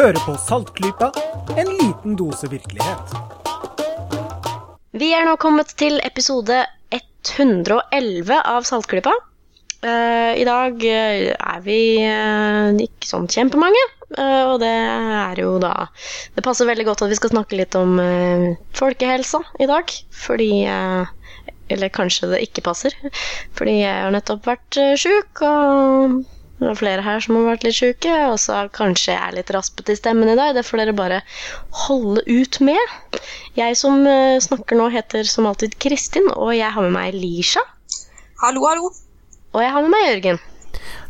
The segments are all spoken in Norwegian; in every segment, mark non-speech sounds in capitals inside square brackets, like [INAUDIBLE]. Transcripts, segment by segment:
Hører på Saltklypa, en liten dose virkelighet. Vi er nå kommet til episode 111 av Saltklypa. Eh, I dag eh, er vi eh, ikke sånn kjempemange, eh, og det er jo da Det passer veldig godt at vi skal snakke litt om eh, folkehelsa i dag, fordi Eller kanskje det ikke passer, fordi jeg har nettopp vært uh, sjuk, og det er flere her som har vært litt sjuke, og så kanskje jeg er litt raspete i stemmen i dag. Det får dere bare holde ut med. Jeg som eh, snakker nå, heter som alltid Kristin, og jeg har med meg Lisha. Hallo, hallo. Og jeg har med meg Jørgen.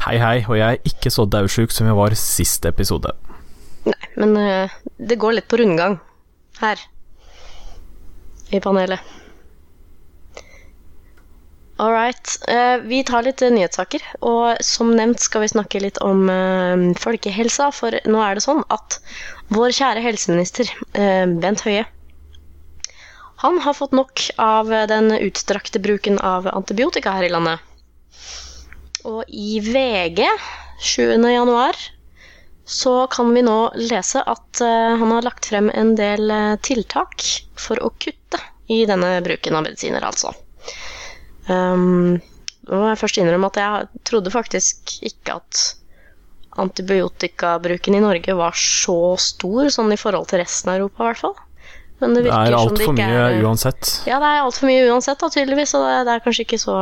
Hei, hei, og jeg er ikke så daudsjuk som jeg var sist episode. Nei, men eh, det går litt på rundgang her i panelet. All right. eh, vi tar litt eh, nyhetssaker, og som nevnt skal vi snakke litt om eh, folkehelsa, for nå er det sånn at vår kjære helseminister Bent Høie han har fått nok av den utstrakte bruken av antibiotika her i landet. Og i VG 7. januar så kan vi nå lese at han har lagt frem en del tiltak for å kutte i denne bruken av medisiner, altså. Um, nå må jeg først innrømme at jeg trodde faktisk ikke at antibiotikabruken i Norge var så stor, sånn i forhold til resten av Europa, i hvert fall. Men det Det er som det altfor ikke mye er uansett. ja, det er altfor mye uansett, da, tydeligvis. Og det, det er kanskje ikke så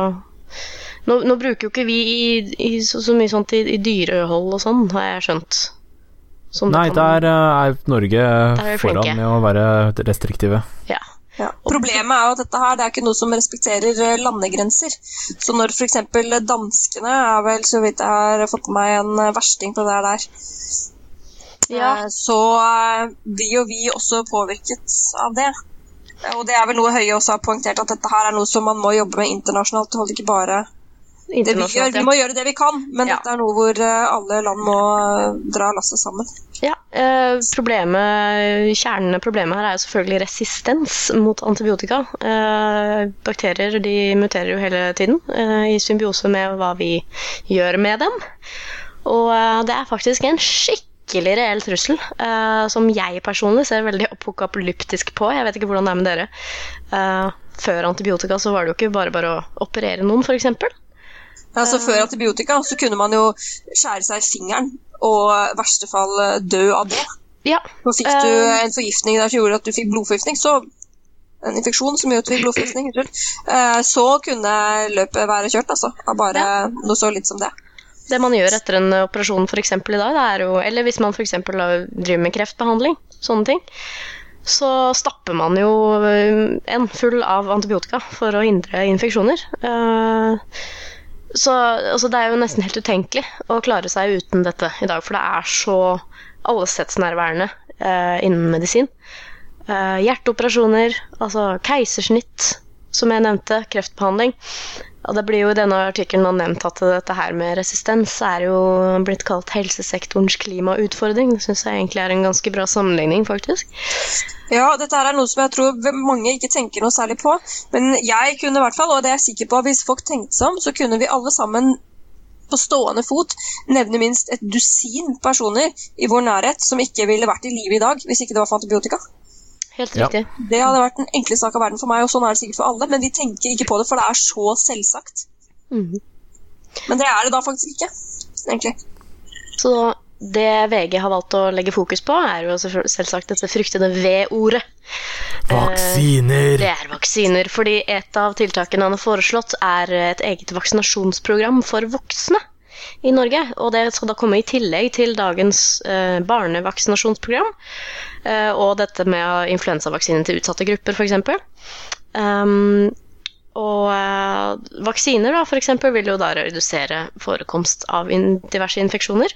Nå, nå bruker jo ikke vi i, i så, så mye sånt i, i dyrehold og sånn, har jeg skjønt. Som det Nei, kan- der eh, er Norge er foran med å være restriktive. Ja. Ja. Problemet er jo at dette her det er ikke noe som respekterer eh, landegrenser. Så når f.eks. danskene er vel, så vidt jeg har fått meg, en eh, versting på det der, Ja. eh, så blir jo vi også påvirket av det. Og det er vel noe Høie også har poengtert, at dette her er noe som man må jobbe med internasjonalt. Det holder ikke bare vi gjør. Vi må gjøre det vi kan, men Ja. dette er noe hvor eh, alle land må eh, dra lasset sammen. Ja, eh, problemet, Kjernen av problemet her er jo selvfølgelig resistens mot antibiotika. Eh, bakterier de muterer jo hele tiden eh, i symbiose med hva vi gjør med dem. Og det er faktisk en skikkelig reell trussel som jeg personlig ser veldig apokalyptisk på. Jeg vet ikke hvordan det er med dere. Før antibiotika så var det jo ikke bare bare å operere noen, f.eks. Altså Før antibiotika så kunne man jo skjære seg i fingeren og i verste fall eh, dø av det. Ja, Så fikk du Eh. en forgiftning der som gjorde at du fikk blodforgiftning, så en infeksjon som gjør at du fikk blodforgiftning, eh, så kunne løpet være kjørt, altså. Av bare noe så litt som det. Det man gjør etter en operasjon for i dag, jo, eller hvis man f.eks. driver med kreftbehandling, sånne ting, så stapper man jo eh, en full av antibiotika for å hindre infeksjoner. Så altså, det er jo nesten helt utenkelig å klare seg uten dette i dag, for det er så allestedsnærværende eh, innen medisin. Eh, hjerteoperasjoner, altså keisersnitt, som jeg nevnte, kreftbehandling. Og det blir jo i denne artikkelen nevnt at dette her med resistens er jo blitt kalt helsesektorens klimautfordring. Det syns jeg egentlig er en ganske bra sammenligning, faktisk. Ja, dette er noe som jeg tror mange ikke tenker noe særlig på. Men jeg kunne i hvert fall, og det er jeg sikker på, hvis folk tenkte seg om, så kunne vi alle sammen på stående fot nevne minst et dusin personer i vår nærhet som ikke ville vært i live i dag hvis ikke det var for antibiotika. Helt Ja. Det hadde vært den enkleste sak av verden for meg, og sånn er det sikkert for alle, men vi tenker ikke på det, for det er så selvsagt. Mhm. Men det er det da faktisk ikke, egentlig. Så det VG har valgt å legge fokus på, er jo selvsagt dette fryktede V-ordet. Vaksiner! Det er vaksiner, fordi et av tiltakene han har foreslått, er et eget vaksinasjonsprogram for voksne i Norge. Og det skal da komme i tillegg til dagens eh, barnevaksinasjonsprogram. eh, og dette med influensavaksinen til utsatte grupper, f.eks. Um, og eh, vaksiner da, for eksempel, vil jo da redusere forekomst av in diverse infeksjoner.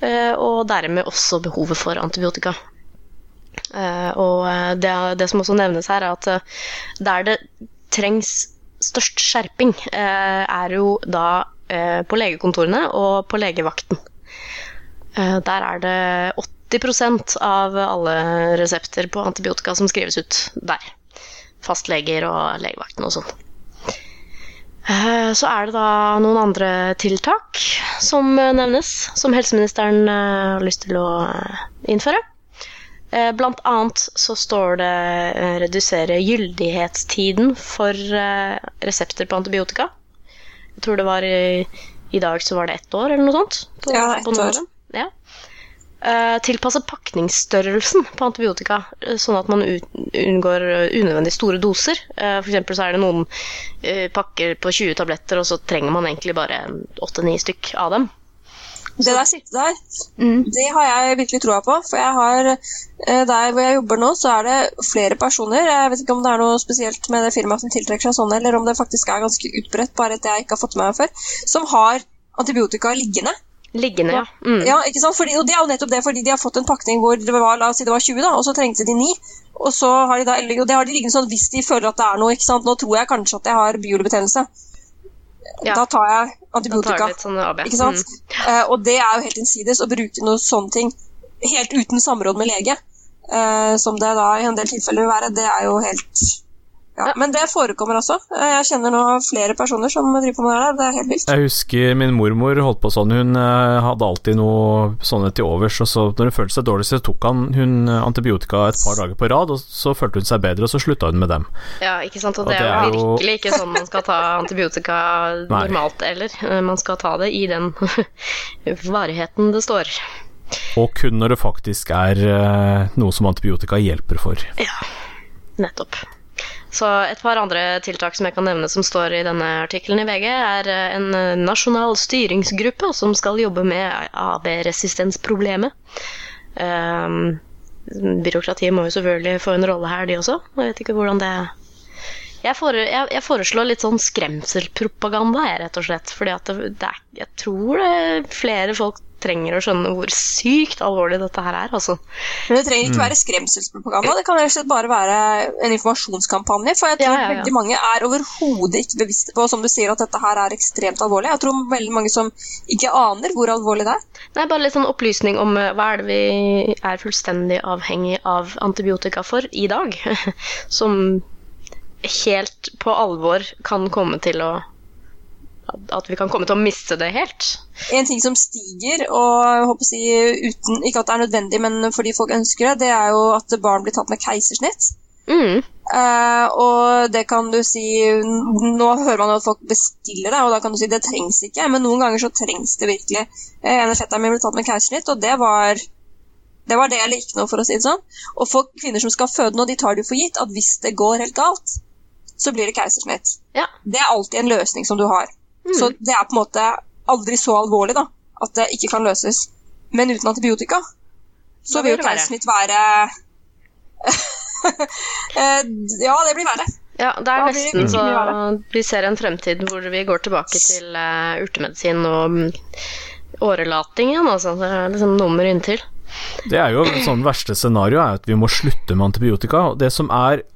eh, og dermed også behovet for antibiotika. Eh, og eh, det, det som også nevnes her, er at der det trengs størst skjerping, er jo da på legekontorene og på legevakten. Eh, der er det 80% av alle resepter på antibiotika som skrives ut der. Fastleger og legevakten og sånn. Eh, Så er det da noen andre tiltak som eh, nevnes, som helseministeren eh, har lyst til å eh, innføre. Eh, Blant annet så står det eh, redusere gyldighetstiden for eh, resepter på antibiotika. Jeg tror det var i, i dag så var det ett år eller noe sånt. På, Ja, ett år. Ja. Uh, tilpasse pakningsstørrelsen på antibiotika, eh, sånn at man unngår eh, unødvendig store doser. Uh, eksempel så er det noen uh, pakker på 20 tabletter, og så trenger man egentlig bare 8-9 stykk av dem. Det der sitter der, Mm. det har jeg virkelig troa på. For jeg har, eh, der hvor jeg jobber nå, så er det flere personer. Jeg vet ikke om det er noe spesielt med det firmaet som tiltrekker seg sånne, eller om det faktisk er ganske utbredt, bare at jeg ikke har fått med meg før, som har antibiotika liggende. Liggende, ja. Mm. Ja, ikke sant? Fordi, og det er jo nettopp det, fordi de har fått en pakning hvor det var, la oss si det var 20, da, og så trengte de 9. Og så har de da, og det har de liggende sånn hvis de føler at det er noe, ikke sant. Nå tror jeg kanskje at jeg har bihulebetennelse. Ja. Da tar jeg antibiotika. sånn. Ikke sant? Eh, og det er jo helt innsides å bruke noen sånne ting helt uten samråd med lege, uh, som det da i en del tilfeller vil være. Det er jo helt ja. Men det forekommer også. Eh, jeg kjenner nå flere personer som driver på med det der. Det er helt vilt. Jeg husker min mormor holdt på sånn. Hun eh, hadde alltid noe sånne til overs. Og så når hun følte seg dårlig, så tok han hun antibiotika et par dager på rad, og så følte hun seg bedre, og så slutta hun med dem. Ja, ikke sant. Og Og det er det er jo- virkelig ikke sånn man skal ta [LAUGHS] antibiotika normalt eller. Eh, Man skal ta det i den [LAUGHS] varigheten det står. Og kun når det faktisk er noe som antibiotika hjelper for. Ja, nettopp. Så et par andre tiltak som jeg kan nevne som står i denne artikkelen i VG, er eh, en eh, nasjonal styringsgruppe som skal jobbe med AB-resistensproblemet. Um, byråkratiet må jo selvfølgelig få en rolle her, de også. Jeg vet ikke hvordan det jeg, fore, jeg, jeg foreslår litt sånn skremselpropaganda, jeg, rett og slett. Fordi jeg det, det er, tror flere folk trenger å skjønne hvor sykt alvorlig dette her er, altså. Men det trenger ikke være skremselspropaganda. Det kan bare være en informasjonskampanje. For jeg tror Ja, ja, ja. veldig mange er overhodet ikke bevisste på som du sier, at dette her er ekstremt alvorlig. Jeg tror veldig mange som ikke aner hvor alvorlig det er. Nei, bare litt sånn opplysning om eh, hva er det vi er fullstendig avhengig av antibiotika for i dag. [LAUGHS] Som helt på alvor kan komme til å At vi kan komme til å miste det helt. En ting som stiger, og jeg si uten, ikke at det er nødvendig, men fordi folk ønsker det, det er jo at barn blir tatt med keisersnitt. Mm. Uh, og det kan du si Nå hører man jo at folk bestiller det, og da kan du si det trengs ikke, men noen ganger så trengs det virkelig. Eh, en av fetterne mine ble tatt med keisersnitt, og det var det var det eller ikke noe, for å si det sånn. Og for kvinner som skal føde nå, de tar det jo for gitt at hvis det går helt galt, så blir det keisersnitt. Ja. Det er alltid en løsning som du har. Mm. Så det er på en måte aldri så alvorlig da, at det ikke kan løses. Men uten antibiotika så vil jo det keisersnitt være være... [LAUGHS] Ja, det blir verre. Ja, det er nesten så vi ser en fremtid hvor vi går tilbake til uh, urtemedisin og mm, årelating igjen, altså. Det er liksom nummer inntil. Det er jo sånn verste scenario er at vi må slutte med antibiotika. Og det som er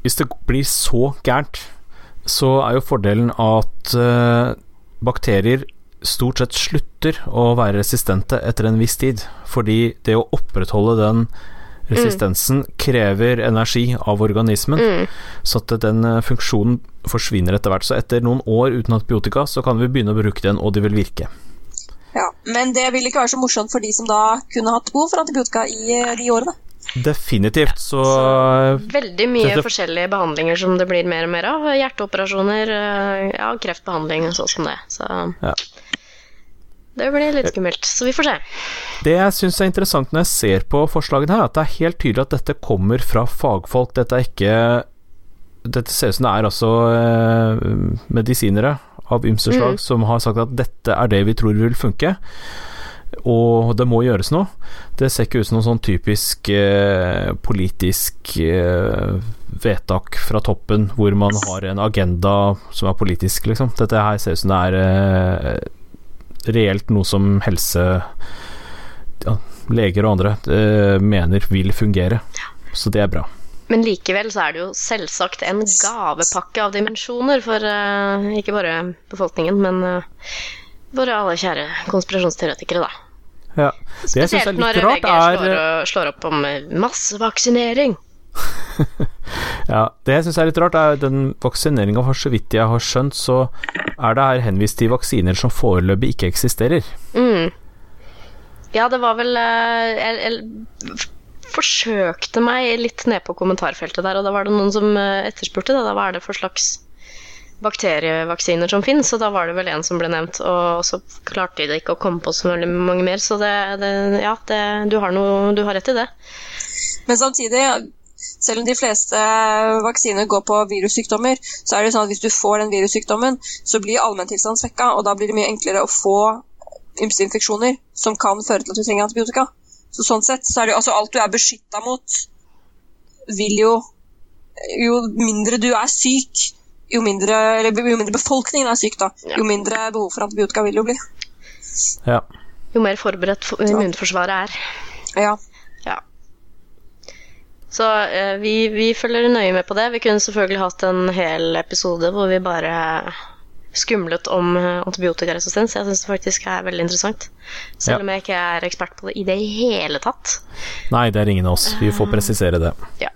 Hvis det blir så gærent, så er jo fordelen at eh, bakterier stort sett slutter å være resistente etter en viss tid. Fordi det å opprettholde den resistensen krever energi av organismen. Mm. Så at den eh, funksjonen forsvinner etter hvert. Så etter noen år uten antibiotika, så kan vi begynne å bruke den, og de vil virke. Ja, Men det vil ikke være så morsomt for de som da kunne hatt behov for antibiotika i eh, de årene. Definitivt. Så så Veldig mye Det- forskjellige behandlinger som det blir mer og mer av. Hjerteoperasjoner, eh, ja, kreftbehandling og sånn som det. Så Ja. det blir litt skummelt. Så vi får se. Det jeg syns er interessant når jeg ser på forslagene her, at det er helt tydelig at dette kommer fra fagfolk. Dette er ikke Dette ser ut som det er altså eh, medisinere av ymse slag som har sagt at dette er det vi tror vil funke. Og det må gjøres noe. Det ser ikke ut som noe sånn typisk eh, politisk eh, vedtak fra toppen hvor man har en agenda som er politisk, liksom. Dette her ser ut som det er eh, reelt noe som helse ja, leger og andre eh, mener vil fungere. Så det er bra. Men likevel så er det jo selvsagt en gavepakke av dimensjoner for eh, ikke bare befolkningen, men uh, våre alle kjære konspirasjonsteoretikere, da. Ja. Det jeg syns er Spesielt når litt rart, VG slår, og- slår opp om eh, massevaksinering. [LAUGHS] Ja, Det jeg syns er litt rart, er den vaksineringa, for så vidt jeg har skjønt, så er det her henvist til vaksiner som foreløpig ikke eksisterer. Mm. Ja, det var vel eh, Jeg, jeg forsøkte meg litt ned på kommentarfeltet der, og da var det noen som eh, etterspurte det. Da hva er det for slags bakterievaksiner som finnes, og da var det vel en som ble nevnt. Og så klarte de ikke å komme på så veldig mange mer, så det, det Ja, det, du, har noe, du har rett i det. Men samtidig, selv om de fleste vaksiner går på virussykdommer, så er det sånn at hvis du får den virussykdommen, så blir allmenntilstanden svekka, og da blir det mye enklere å få ymse infeksjoner som kan føre til at du trenger antibiotika. Så sånn sett så er det altså alt du er beskytta mot, vil jo Jo mindre du er syk, jo mindre, eller jo mindre befolkningen er syk, da, jo mindre behov for antibiotika vil det jo bli. Ja. Jo mer forberedt for- immunforsvaret er. Ja. Ja. Så eh, vi, vi følger nøye med på det. Vi kunne selvfølgelig hatt en hel episode hvor vi bare skumlet om eh, antibiotikaresistens. Jeg syns det faktisk er veldig interessant. Selv Ja. om jeg ikke er ekspert på det i det hele tatt. Nei, det er ingen av oss. Vi får presisere det. Ja.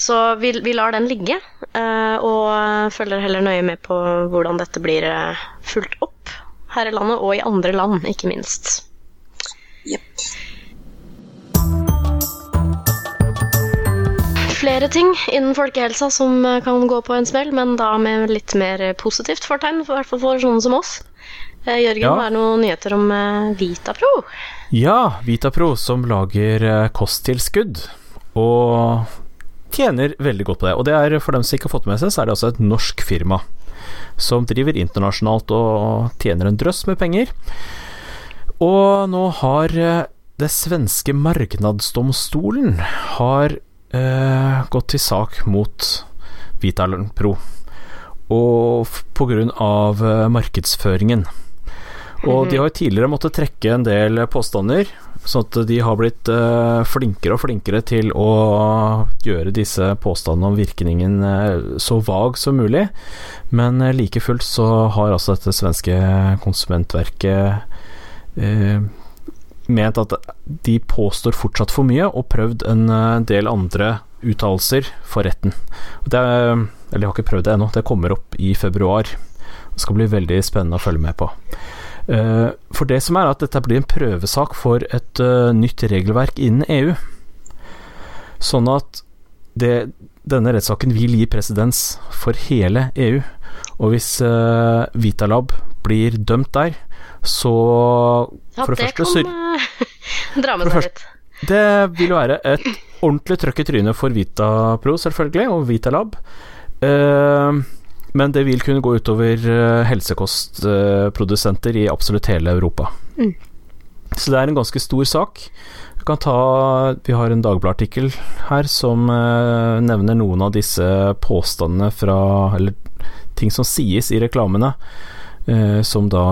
Så vi, vi lar den ligge, eh, og følger heller nøye med på hvordan dette blir eh, fulgt opp her i landet, og i andre land, ikke minst. Yep. Flere ting innen folkehelsa som eh, kan gå på en smell, men da med litt mer positivt fortegn, i hvert fall for sånne som oss. Eh, Jørgen, Ja. hva er noen nyheter om Vitapro? Ja, Vitapro som lager kosttilskudd, og tjener veldig godt på det. Og det er, for dem som ikke har fått med seg, så er det altså et norsk firma som driver internasjonalt og tjener en drøss med penger. Og nå har eh, det svenske marknadsdomstolen har eh, gått til sak mot Vitapro, og pga. eh, markedsføringen. Og de har jo tidligere måttet trekke en del påstander, sånn at de har blitt eh, flinkere og flinkere til å gjøre disse påstandene om virkningen eh, så vag som mulig. Men eh, like fullt så har altså dette svenske konsumentverket eh, ment at de påstår fortsatt for mye, og prøvd en del andre uttalelser for retten. Er, eller jeg har ikke prøvd det ennå, det kommer opp i februar. Det skal bli veldig spennende å følge med på. Eh, For det som er at dette blir en prøvesak for et eh, nytt regelverk innen EU. Sånn at det, denne rettssaken vil gi presedens for hele EU. Og hvis uh, Vitalab blir dømt der, så Ja, For det det første kan [LAUGHS] dra med seg litt. Det vil være et ordentlig trøkk i trynet for Vitapro, selvfølgelig, og Vitalab. Eh, men det vil kunne gå utover eh, helsekostprodusenter i absolutt hele Europa. Mm. Så det er en ganske stor sak. Vi, kan ta, vi har en Dagbladet-artikkel her som eh, nevner noen av disse påstandene fra Eller ting som sies i reklamene, eh, som da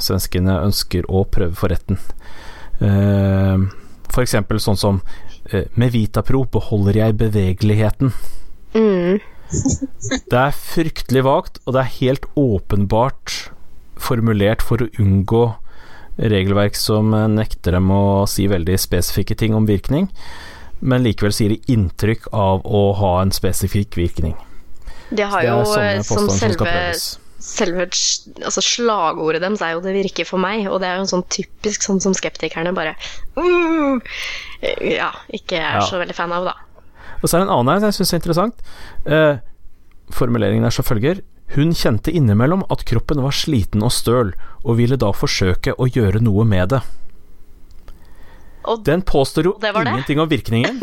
svenskene ønsker å prøve for retten. F.eks. sånn som Med Vitapro beholder jeg bevegeligheten. Mm. Det er fryktelig vagt, og det er helt åpenbart formulert for å unngå regelverk som nekter dem å si veldig spesifikke ting om virkning, men likevel sier de inntrykk av å ha en spesifikk virkning. De har Det jo sånne eh, som selve, selve altså slagordet deres er jo 'det virker for meg', og det er jo sånn typisk sånn som skeptikerne bare mm, Ja, ikke er Ja. så veldig fan av, da. Og så er det en annen her som jeg syns er interessant. Eh, formuleringen er som følger Hun kjente innimellom at kroppen var sliten og støl, og ville da forsøke å gjøre noe med det. Og Den påstår jo Det det? ingenting om virkningen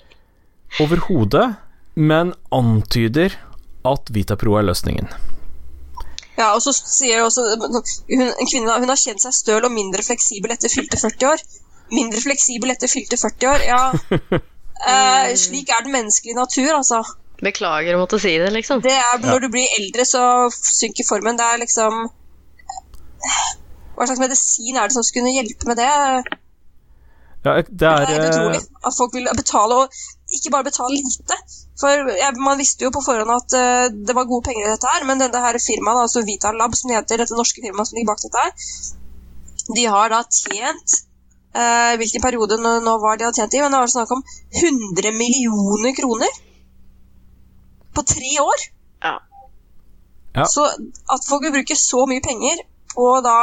[LAUGHS] overhodet, men antyder at Vitapro er løsningen. Ja, og så sier også hun, En kvinne hun har kjent seg støl og mindre fleksibel etter fylte 40 år. Mindre fleksibel etter fylte 40 år, ja. [LAUGHS] Eh, slik er den menneskelige natur, altså. Beklager å måtte si det, liksom. Det er, når du blir eldre, så synker formen. Det er liksom Hva slags medisin er det som skulle hjelpe med det? Ja, det Det er, helt eh, utrolig at folk vil betale, og ikke bare betale lite. For ja, Man visste jo på forhånd at uh, det var gode penger i dette her, men denne her firmaet, altså Vitalab, som det heter, dette norske firmaet som ligger bak dette her, de har da tjent eh, Hvilken periode nå, nå var de hadde tjent i, men det var snakk om 100 millioner kroner på tre år. Ja. Ja. Så at folk vil bruke så mye penger på da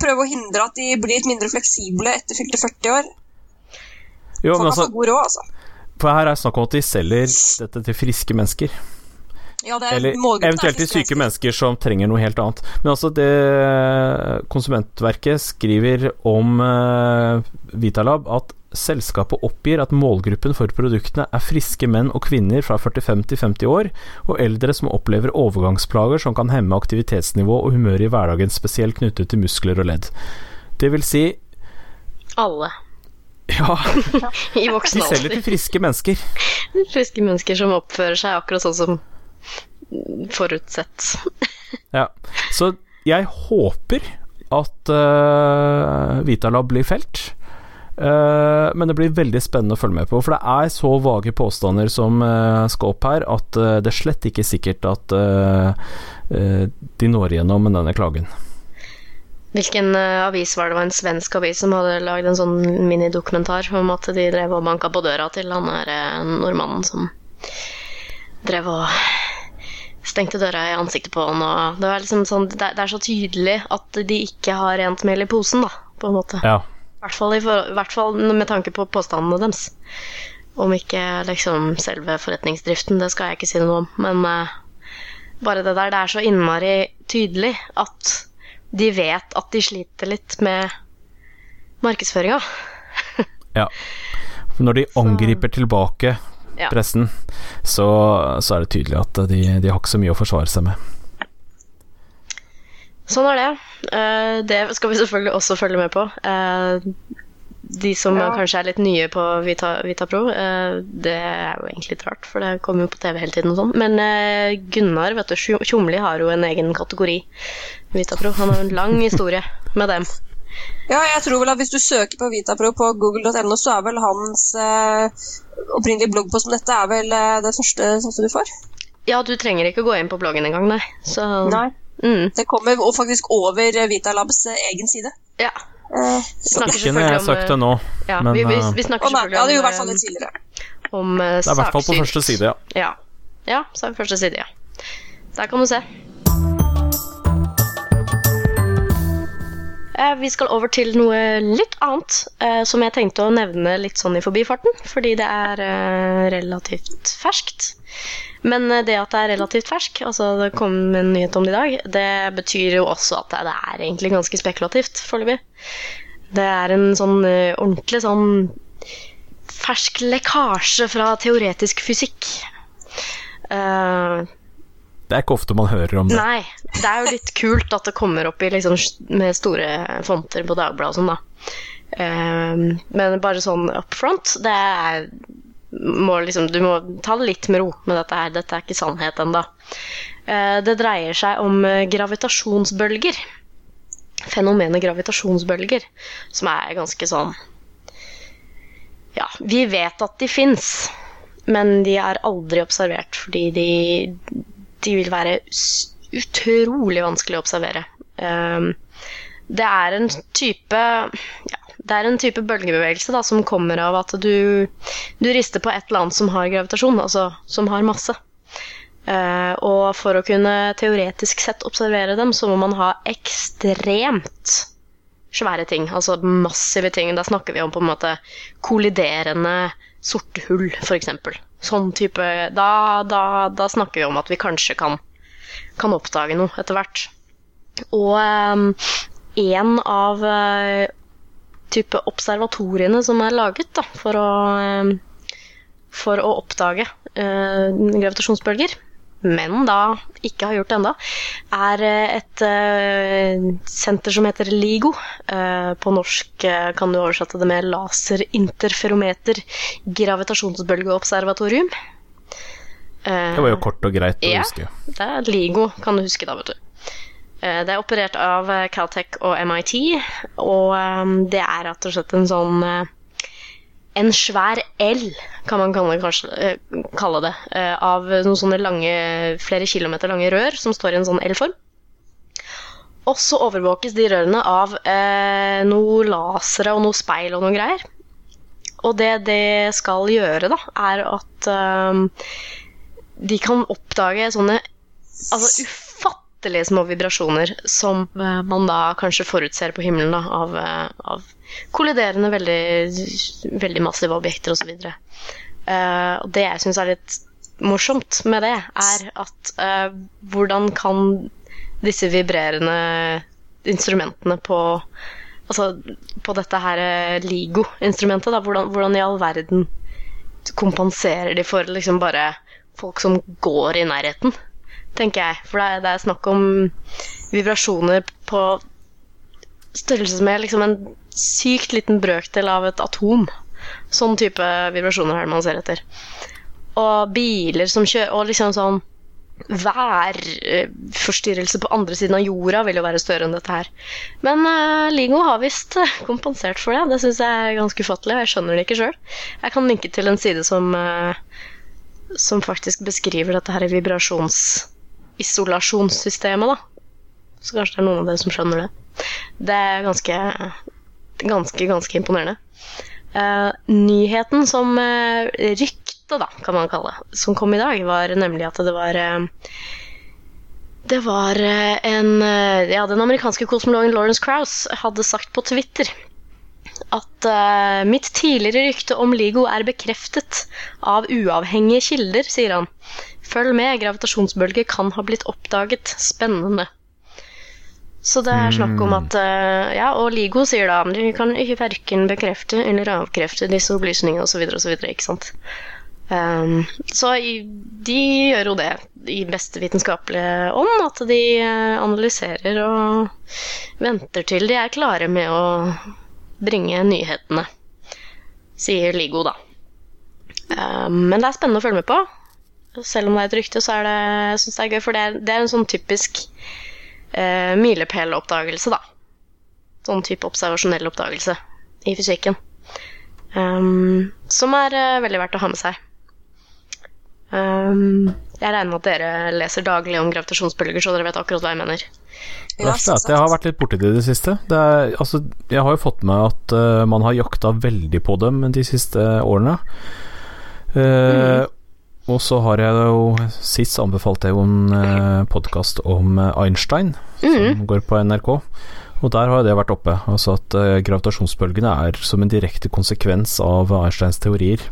prøve å hindre at de blir litt mindre fleksible etter fylte 40 år Jo, Folk men har altså, for god råd, altså. for her er det snakk om at de selger dette til friske mennesker. Ja, det er Eller er eventuelt til syke mennesker som trenger noe helt annet. Men altså, det Konsumentverket skriver om uh, Vitalab at selskapet oppgir at målgruppen for produktene er friske menn og kvinner fra 45 til 50 år, og eldre som opplever overgangsplager som kan hemme aktivitetsnivå og humør i hverdagen, spesielt knyttet til muskler og ledd. Det vil si, Alle ja, i [LAUGHS] de selger til friske mennesker. Friske mennesker som oppfører seg akkurat sånn som forutsett. [LAUGHS] Ja. Så jeg håper at uh, Vitalab blir felt. Uh, men det blir veldig spennende å følge med på, for det er så vage påstander som uh, skal opp her, at uh, det er slett ikke sikkert at de når igjennom med denne klagen. Hvilken avis var det? Det var en svensk avis som hadde lagd en sånn minidokumentar om at de drev og banka på døra til han der nordmannen som drev og stengte døra i ansiktet på han, og det liksom sånn Det er, så tydelig at de ikke har rent mel i posen, da, på en måte. Ja. I hvert fall, i for, hvert fall med tanke på påstandene deres. Om ikke liksom selve forretningsdriften, det skal jeg ikke si noe om. Men uh, bare det der, det er så innmari tydelig at de vet at de sliter litt med markedsføringa. [LAUGHS] ja. Når de angriper tilbake Ja. pressen, så, så er det tydelig at de, de har ikke så mye å forsvare seg med. Sånn er det. Eh, det skal vi selvfølgelig også følge med på. Eh, de som Ja. kanskje er litt nye på Vita, Vitapro, Pro, det er jo egentlig litt rart, for det kommer jo på TV hele tiden og sånn. Men eh, Gunnar vet du, Tjom- Tjomli har jo en egen kategori Vitapro. Han har en lang historie med dem. Ja, jeg tror vel at hvis du søker på Vitapro på google.no, så er vel hans eh, opprinnelige bloggpost om dette er vel eh, det første som du får. Ja, du trenger ikke gå inn på bloggen engang, nei. Så Nei. Mm, Det kommer faktisk over eh, Vitalabs eh, egen side. ja. Eh, Snakker Ikke når jeg selvfølgelig om, det nå, Ja, men vi, vi, eh, vi snakker selvfølgelig ja, det om, gjorde i hvert fall eh, det tidligere. om uh, det er i hvert fall på første side, ja. Ja. ja, så er det første side, ja. Der kan du se. Vi skal over til noe litt annet, eh, som jeg tenkte å nevne litt sånn i forbifarten, fordi det er eh, relativt ferskt. Men eh, det at det er relativt fersk, altså det kom en nyhet om det i dag, det betyr jo også at det er egentlig ganske spekulativt foreløpig. Det er en sånn eh, ordentlig sånn fersk lekkasje fra teoretisk fysikk. Eh, Det er ikke ofte man hører om det. Nei, det er jo litt kult at det kommer opp i liksom, med store fonter på Dagbladet og sånn, da. Um, men bare sånn up front, det er må liksom, Du må ta det litt med ro med dette her. Dette er ikke sannhet ennå. det dreier seg om eh, gravitasjonsbølger. Fenomenet gravitasjonsbølger, som er ganske sånn Ja, vi vet at de fins, men de er aldri observert fordi de de vil være utrolig vanskelig å observere. Um, det er en type ja, det er en type bølgebevegelse da, som kommer av at du, du rister på et eller annet som har gravitasjon, altså som har masse. Uh, og for å kunne teoretisk sett observere dem, så må man ha ekstremt svære ting, altså massive ting. Da snakker vi om på en måte kolliderende sorte hull, f.eks. Sånn type da, da, da snakker vi om at vi kanskje kan, kan oppdage noe etter hvert. Og um, en av uh, type observatoriene som er laget da, for å, um, for å oppdage uh, gravitasjonsbølger, men da ikke har gjort ennå, er eh, et uh, senter som heter LIGO. Uh, på norsk uh, kan du oversette det med laserinterferometer gravitasjonsbølgeobservatorium. Det var jo kort og greit å Ja. huske. det er LIGO, kan du huske da, vet du. Det er operert av Caltech og MIT, og det er rett og slett en sånn En svær L, kan man kalle, kanskje, eh, kalle det, eh, av noen sånne lange, flere kilometer lange rør som står i en sånn L-form. Og så overvåkes de rørene av eh, noe lasere og noe speil og noe greier. Og det det skal gjøre, da, er at eh, de kan oppdage sånne altså, ufattelige små vibrasjoner som eh, man da kanskje forutser på himmelen da, av, eh, av kolliderende veldig, veldig massive objekter osv. Uh, og det jeg syns er litt morsomt med det, er at uh, hvordan kan disse vibrerende instrumentene på Altså på dette her LIGO-instrumentet, da, hvordan, hvordan, i all verden kompenserer de for liksom bare folk som går i nærheten, tenker jeg. For det er, det snakk om vibrasjoner på størrelse med liksom en sykt liten brøkdel av et atom. Sånn type vibrasjoner er det man ser etter. Og biler som kjører Og liksom sånn værforstyrrelse på andre siden av jorda vil jo være større enn dette her. Men uh, Lingo har visst eh, kompensert for det. Det syns jeg er ganske ufattelig. Jeg skjønner det ikke sjøl. Jeg kan linke til en side som, uh, som faktisk beskriver dette her vibrasjonsisolasjonssystemet, da. Så kanskje det er noen av dere som skjønner det. Det er ganske, ganske, ganske imponerende. Uh, nyheten som uh, rykte, da, kan man kalle det, som kom i dag, var nemlig at det var uh, Det var en Ja, den amerikanske kosmologen Lawrence Krauss hadde sagt på Twitter at mitt tidligere rykte om LIGO er bekreftet av uavhengige kilder, sier han. Følg med, gravitasjonsbølger kan ha blitt oppdaget. Spennende. Så det er snakk om at uh, Ja, og LIGO sier da de kan ikke verken bekrefte eller avkrefte disse opplysningene osv. osv. Ikke sant. Um, så de gjør jo det i beste vitenskapelige ånd, at de eh, analyserer og venter til de er klare med å bringe nyhetene, sier LIGO, da. Um, men det er spennende å følge med på. Selv om det er et rykte, så er det, jeg synes det er gøy, for det er, det er en sånn typisk eh, milepæloppdagelse, da. Sånn type observasjonell oppdagelse i fysikken. Um, som er uh, veldig verdt å ha med seg. Um, jeg regner med at dere leser daglig om gravitasjonsbølger, så dere vet akkurat hva jeg mener. Ja, det at jeg har vært litt borti det i det siste. Det er, altså, jeg har jo fått med at uh, man har jakta veldig på dem de siste årene. Uh, mm. Og så har jeg jo Sist anbefalte jeg jo en eh, podkast om Einstein, Einstein, mm. som går på NRK. Og der har det vært oppe. Altså at eh, gravitasjonsbølgene er som en direkte konsekvens av Einsteins teorier.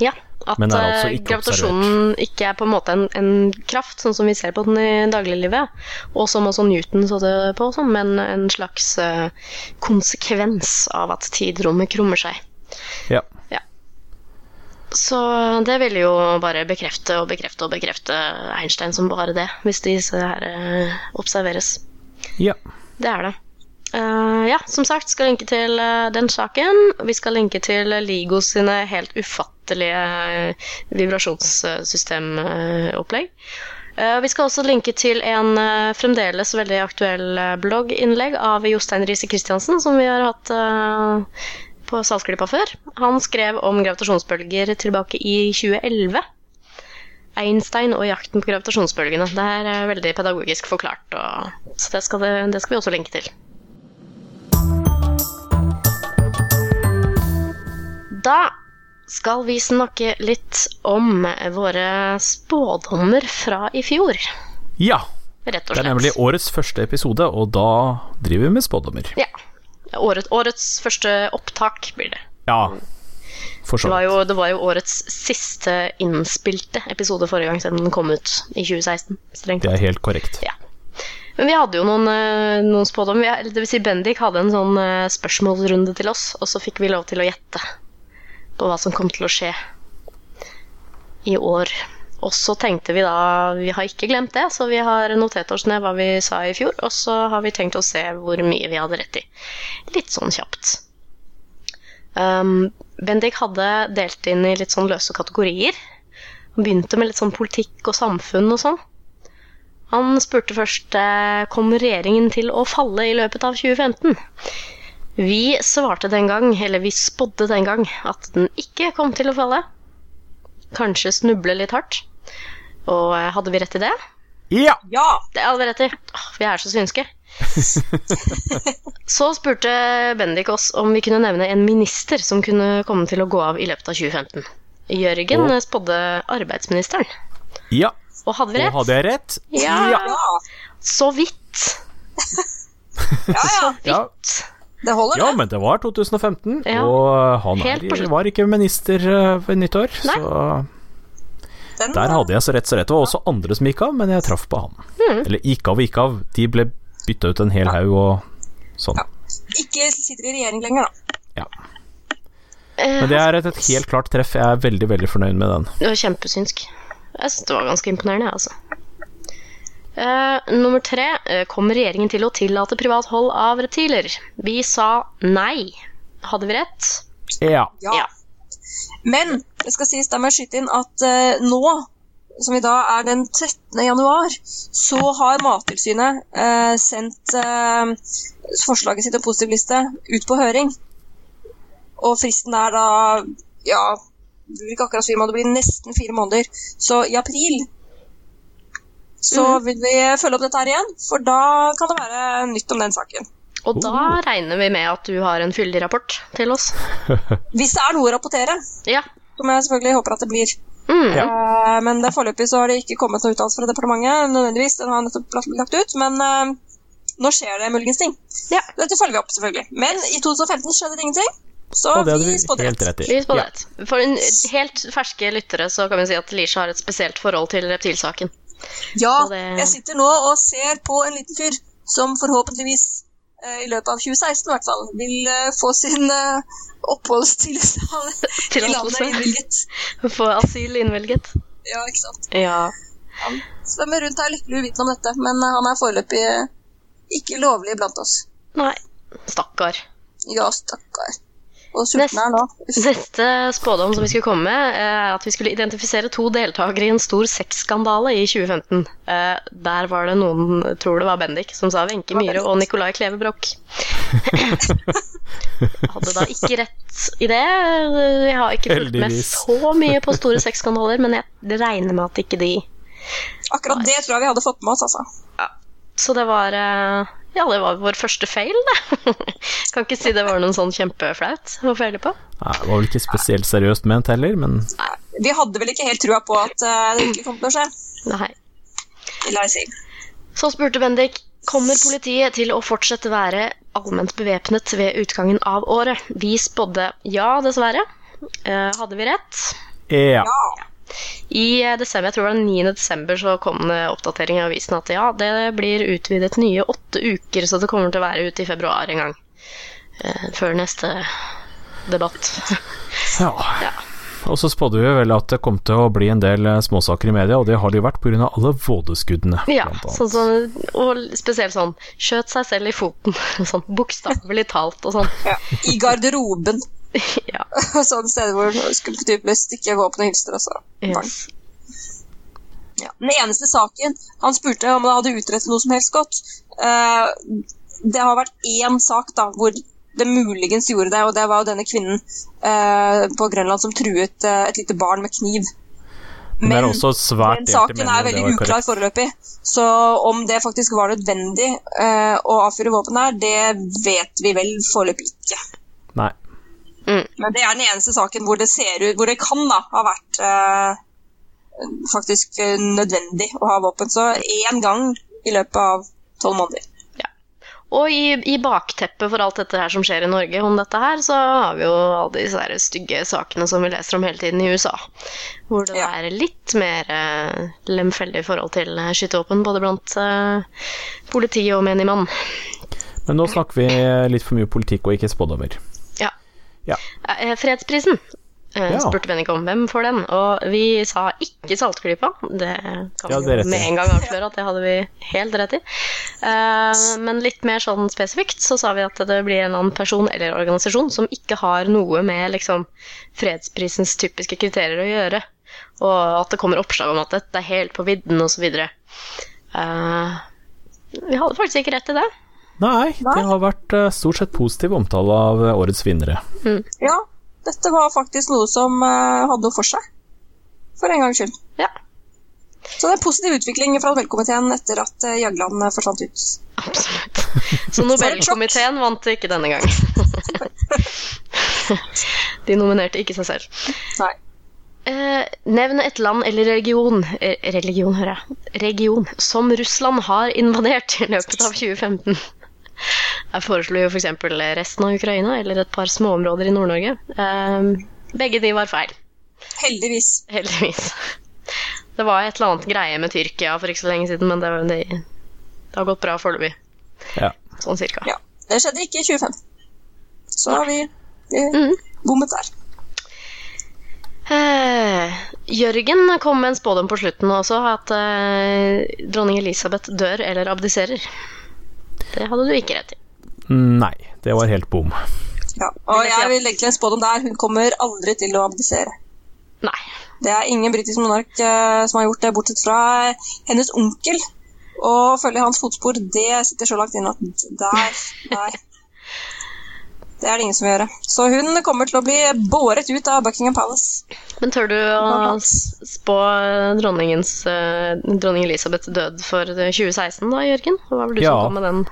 Ja, at Men altså ikke gravitasjonen observert. ikke er på en måte en, en, kraft, sånn som vi ser på den i dagliglivet, og som også Newton så det på, sånn, men en slags konsekvens av at tidrommet krummer seg. Ja. Ja. Så det vil jo bare bekrefte og bekrefte og bekrefte Einstein som bare det, hvis disse her uh, observeres. Ja. Det er det. Uh, ja, som sagt, skal linke til uh, den saken. Vi skal linke til LIGO sine helt ufattelige vibrasjonssystemopplegg. Vi skal også linke til en fremdeles veldig aktuell blogginnlegg av Jostein Riise Christiansen, som vi har hatt på Salsklippa før. Han skrev om gravitasjonsbølger tilbake i 2011. Einstein og jakten på gravitasjonsbølgene. Det er veldig pedagogisk forklart, og, så det skal, det, det skal vi også linke til. Da skal vi snakke litt om våre spådommer fra i fjor. Ja. Det er nemlig årets første episode, og da driver vi med spådommer. Ja. Året, årets første opptak blir det. Ja, for så vidt. Det, var jo årets siste innspilte episode forrige gang, siden den kom ut i 2016. Det er helt korrekt. Ja. Men vi hadde jo noen, eh, noen spådommer. Det vil si Bendik hadde en sånn eh, spørsmålsrunde til oss, og så fikk vi lov til å gjette på hva som kom til å skje i år. Og så tenkte vi da Vi har ikke glemt det, så vi har notert oss ned hva vi sa i fjor. Og så har vi tenkt å se hvor mye vi hadde rett i. Litt sånn kjapt. Um, Bendik hadde delt inn i litt sånn løse kategorier. Han begynte med litt sånn politikk og samfunn og sånn. Han spurte først kommer regjeringen til å falle i løpet av 2015. Vi svarte den gang, eller vi spådde den gang, at den ikke kom til å falle kanskje snuble litt hardt. Og eh, hadde vi rett i det? Ja! ja det hadde vi rett i. Åh, vi er så synske. [LAUGHS] så spurte Bendik oss om vi kunne nevne en minister som kunne komme til å gå av i løpet av 2015. Jørgen oh. spådde arbeidsministeren. Ja, Og hadde vi rett? og hadde jeg rett? Ja. Ja, Så vidt. ja, ja. Så Ja, Det holder, ja det. men det var 2015, Ja. og han er, var ikke minister eh, ved nyttår, Nei. så Den, der hadde jeg så rett så rett. Det var også andre som gikk av, men jeg traff på han. Mm. Eller gikk av og gikk av. De ble bytta ut en hel haug og sånn. Ikke sitter i regjering lenger, da. Ja. Men det er et, et helt klart treff. Jeg er veldig, veldig fornøyd med den. Det var kjempesynsk. Jeg syns det var ganske imponerende, altså. Eh, nummer tre. uh, kommer regjeringen til å tillate privat hold av reptiler? Vi sa nei. Hadde vi rett? Ja. Ja. Ja. Men det skal sies, da må jeg skyte inn at uh, nå, som i dag er den 13. januar, så har Mattilsynet eh, sendt eh, forslaget sitt om positivliste ut på høring. Og fristen er da ja, det blir ikke akkurat måneder, det blir nesten fire måneder. Så i april så vil vi følge opp dette her igjen, for da kan det være nytt om den saken. Og da regner vi med at du har en fyldig rapport til oss. [LAUGHS] Hvis det er noe å rapportere, Ja. som jeg selvfølgelig håper at det blir. Mm. Eh, Men det foreløpig så har det ikke kommet noen uttalelse fra departementet. nødvendigvis, Den har nettopp lagt- ut, men uh, nå skjer det muligens ting. Ja. Dette følger vi opp, selvfølgelig. Men i 2015 skjedde det ingenting, så Og det hadde vi spådde rett. Vi spår Ja. rett. For en helt ferske lyttere så kan vi si at Lisha har et spesielt forhold til reptilsaken. Ja, det- jeg sitter nå og ser på en liten fyr som forhåpentligvis eh, i løpet av 2016 i hvert fall vil eh, få sin uh, oppholdstilstand [LAUGHS] i landet innvilget. Få asyl innvilget. Ja, ikke sant. Ja. Han svømmer rundt her lykkelig uvitende om dette, men eh, han er foreløpig eh, ikke lovlig blant oss. Nei. Stakkar. Ja, stakkar. Og sulten er nå. Neste spådom som vi skulle komme med, er at vi skulle identifisere to deltakere i en stor sexskandale i 2015. Eh, Der var det noen, tror det var Bendik, som sa Wenche Myhre og Nicolai Kleve Broch. [LAUGHS] Hadde da ikke rett i det. Jeg har ikke fulgt med så mye på store sexskandaler, men jeg regner med at ikke de Akkurat det tror jeg vi hadde fått med oss, altså. Så det var eh, Ja, det var vår første feil, det. [LAUGHS] kan ikke si det var noen sånn kjempeflaut å feile på. Nei, det var vel ikke spesielt seriøst ment heller, men Vi hadde vel ikke helt trua på at eh, det ikke kom til å skje. Nei. La jeg si. Så spurte Bendik kommer politiet til å fortsette være allment bevæpnet ved utgangen av året. Vi spådde ja, dessverre. Eh, hadde vi rett? ja. Ja. I eh, desember, jeg tror det var 9. desember, så kom det oppdatering i avisen at ja, det blir utvidet nye åtte uker, så det kommer til å være ute i februar en gang. Eh, før neste debatt. [LAUGHS] ja. Ja. Og så spådde vi vel at det kom til å bli en del eh, småsaker i media, og det har det jo vært pga. alle vådeskuddene. Ja, sånn, sånn, og spesielt sånn skjøt seg selv i foten. [LAUGHS] Sånn bokstavelig talt og sånn. Ja. I garderoben. [LAUGHS] Ja. [LAUGHS] Sånne steder hvor du skulle type stikke våpen og hylster også. Yes. Ja. Den eneste saken han spurte om det hadde utrettet noe som helst godt Uh, Det har vært én sak da, hvor det muligens gjorde det, og det var jo denne kvinnen uh, på Grønland som truet uh, et lite barn med kniv. Men svært den saken er veldig uklar korrekt. foreløpig. Så om det faktisk var nødvendig eh, å avfyre våpen her, det vet vi vel foreløpig ikke. Nei. Men det er den eneste saken hvor det ser ut Hvor det kan da ha vært eh, faktisk eh, nødvendig å ha våpen. Så én gang i løpet av tolv måneder. Og i, i bakteppet for alt dette her som skjer i Norge om dette her, så har vi jo alle disse stygge sakene som vi leser om hele tiden i USA. Hvor det Ja. er litt mer eh, lemfeldig forhold til eh, skytevåpen, både blant eh, politi og menigmann. Men nå snakker vi litt for mye politikk og ikke spådommer. Ja. Eh, Fredsprisen eh, Ja. spurte Bennik om. Hvem får den? Og vi sa ikke Saltklypa. Det kan Ja, det vi med en gang avsløre at det hadde vi helt rett i. Eh, men litt mer sånn spesifikt så sa vi at det blir en annen person eller organisasjon som ikke har noe med liksom fredsprisens typiske kriterier å gjøre. Og at det kommer oppslag om at dette er helt på vidden osv. Vi hadde faktisk ikke rett i det. Nei, det har vært eh, stort sett positiv omtale av eh, årets vinnere. Ja, dette var faktisk noe som eh, hadde noe for seg. For en gangs skyld. Ja, Så det er positiv utvikling fra Nobelkomiteen etter at Jagland forsvant ut. absolutt. Så [LAUGHS] Nobelkomiteen vant ikke denne gang. [LAUGHS] De nominerte ikke seg selv. Nei. Eh, nevn et land eller region eh, Religion, hører jeg. Region som Russland har invadert i løpet av 2015. Jeg foreslo jo f.eks. For resten av Ukraina eller et par småområder i Nord-Norge. Eh, begge de var feil, Heldigvis. heldigvis. Det var et eller annet greie med Tyrkia for ikke så lenge siden, men det, det, det har gått bra foreløpig. Ja. Sånn cirka. Ja. Det skjedde ikke i 2015. Så har vi, vi Mhm. bommet der. Eh, Jørgen kom med en spådom på slutten også, at eh, dronning Elisabeth dør eller abdiserer. Det hadde du ikke rett i. Nei, det var helt bom. Ja. Og jeg vil legge til en spådom der. Hun kommer aldri til å abdisere. Nei. Det er ingen britisk monark eh, som har gjort det, bortsett fra hennes onkel. Og følge hans fotspor, det sitter så langt inne at der Nei. [LAUGHS] Det er det ingen som vil gjøre. Så hun kommer til å bli båret ut av Buckingham Palace. Men tør du å spå dronningens, eh, dronning Elisabeths død for 2016 da, Jørgen? Hva var vel du Ja. som kom med den?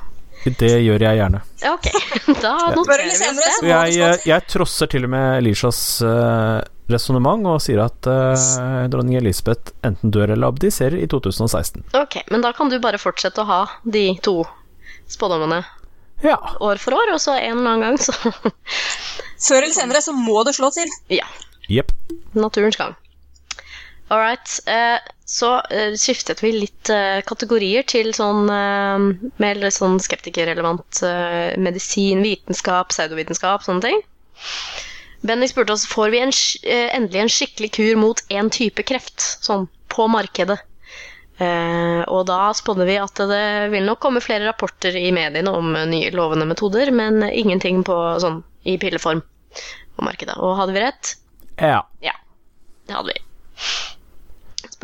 Det gjør jeg gjerne. Ok. [LAUGHS] Da noterer vi oss det. jeg, jeg, jeg trosser til og med Elishas uh, resonnement og sier at uh, dronning Elisabeth enten dør eller abdiserer i 2016. Ok, men da kan du bare fortsette å ha de to spådommene Ja. år for år, og så en eller annen gang så Før eller senere så må det slå til. Ja. Jepp. Naturens gang. All right. Eh, så eh, skiftet vi litt eh, kategorier til sånn eh, mer sånn skeptikerrelevant eh, medisin, vitenskap, pseudovitenskap, sånne ting. Benny spurte oss får vi en, eh, endelig en skikkelig kur mot én type kreft, sånn på markedet. Og da spådde vi at det vil nok komme flere rapporter i mediene om nye lovende metoder, men ingenting på sånn i pilleform på markedet. Og hadde vi rett? Ja. Ja, det hadde vi.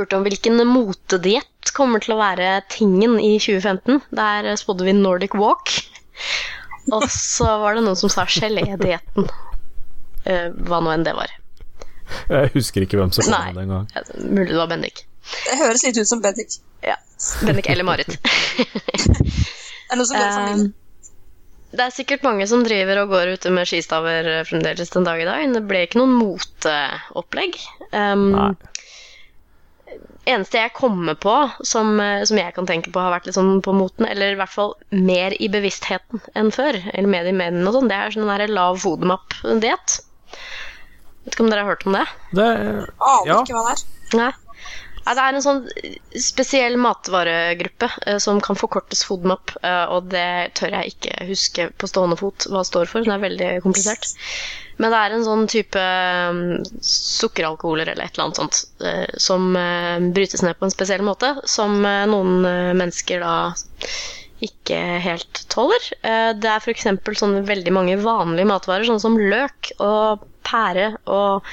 Spurte om hvilken motediett kommer til å være tingen i 2015. Der spådde vi Nordic Walk. Og så var det noen som sa gelédietten. Uh, hva nå enn det var. Jeg husker ikke hvem som sa det engang. Eh, Mulig det var Bendik. Det høres litt ut som Bendik. Ja. Bendik eller Marit. [LAUGHS] Det er noe som går i familien. Um, det er sikkert mange som driver og går ute med skistaver eh, fremdeles den dag i dag. Det ble ikke noen moteopplegg. Um, Nei. Eneste jeg kommer på som, eh, som jeg kan tenke på har vært litt sånn på moten, eller i hvert fall mer i bevisstheten enn før, eller mer i mediene og sånn, det er sånn der lav fodermap-diett. Vet ikke om dere har hørt om det? Det, Aner ja. ikke hva det er. Nei. Nei, det er en sånn spesiell matvaregruppe eh, som kan forkortes FODMAP, eh, og det tør jeg ikke huske på stående fot hva det står for. Det er veldig komplisert. Men det er en sånn type mm, sukkeralkoholer eller et eller annet sånt eh, som eh, brytes ned på en spesiell måte, som eh, noen mennesker da ikke helt tåler. Det er f.eks. sånne veldig mange vanlige matvarer, sånn som løk og pære og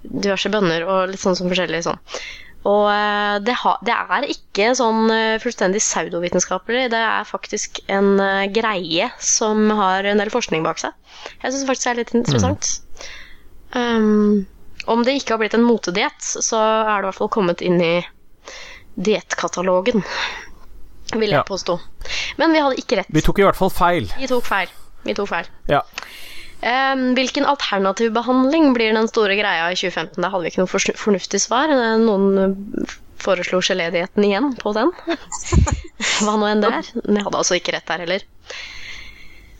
diverse bønner og litt sånn som forskjellig sånn. Og eh, det, ha, det er ikke sånn eh, fullstendig pseudovitenskapelig, det er faktisk en eh, greie som har en del forskning bak seg. Jeg syns faktisk det er litt interessant. Um, om det ikke har blitt en motediett, så er det i hvert fall kommet inn i dietkatalogen, vil jeg Ja. påstå. Men vi hadde ikke rett. Vi tok i hvert fall feil. Vi tok feil. Vi tok feil. Ja. Hvilken alternativ behandling blir den store greia i 2015? Da hadde vi ikke noe fornuftig svar. Eh, Noen eh, foreslo gelédietten igjen på den. [LAUGHS] Hva nå enn det er. Men jeg hadde altså ikke rett der heller.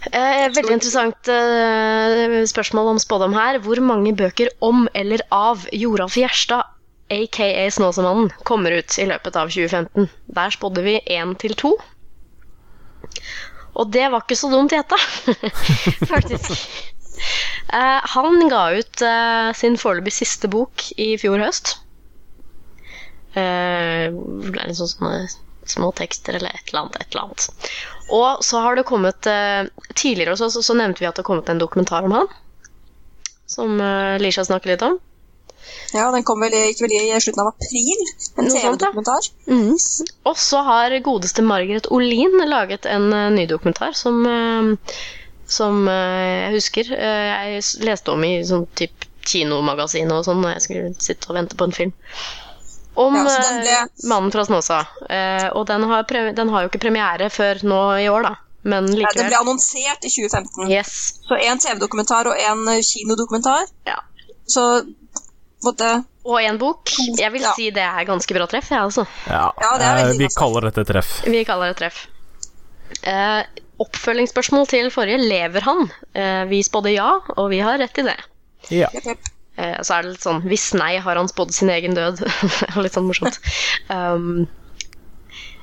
Eh, veldig interessant eh, spørsmål om spådom her. Hvor mange bøker om eller av Joralf Gjerstad, aka Snåsamannen, kommer ut i løpet av 2015? Der spådde vi én til to. Og det var ikke så dumt gjetta, [LAUGHS] faktisk. Eh, han ga ut eh, sin foreløpig siste bok i fjor høst. Eh, det ble sånn sånne små tekster eller et eller annet. Et eller annet. Og så har det kommet Tidligere også, så, nevnte vi at det har kommet en dokumentar om han. Som Lisha snakker litt om. Ja, Den kom vel i, ikke vel i slutten av april. En. TV-dokumentar. Mm. Og så har godeste Margaret Olin laget en uh, ny dokumentar som, uh, som uh, jeg husker jeg leste om i sånn typ kinomagasin og sånn når jeg skulle sitte og vente på en film. Om Ja, ble- mannen fra Snåsa. Eh, og den har, pre den har jo ikke premiere før nå i år, da. Men Ja, det ble annonsert i 2015. Yes. Så én TV-dokumentar og én kinodokumentar. Ja. Så Måtte, Og en bok. Jeg vil Ja. si det er ganske bra treff, jeg, altså. Ja, Ja, det er eh, vi kaller dette treff. Vi kaller det treff. Eh, oppfølgingsspørsmål til forrige. Lever han? Eh, vi spådde ja, og vi har rett i det. Ja. Eh, så er det litt sånn Hvis nei, har han spådd sin egen død? [LAUGHS] Litt sånn morsomt. [LAUGHS] Um,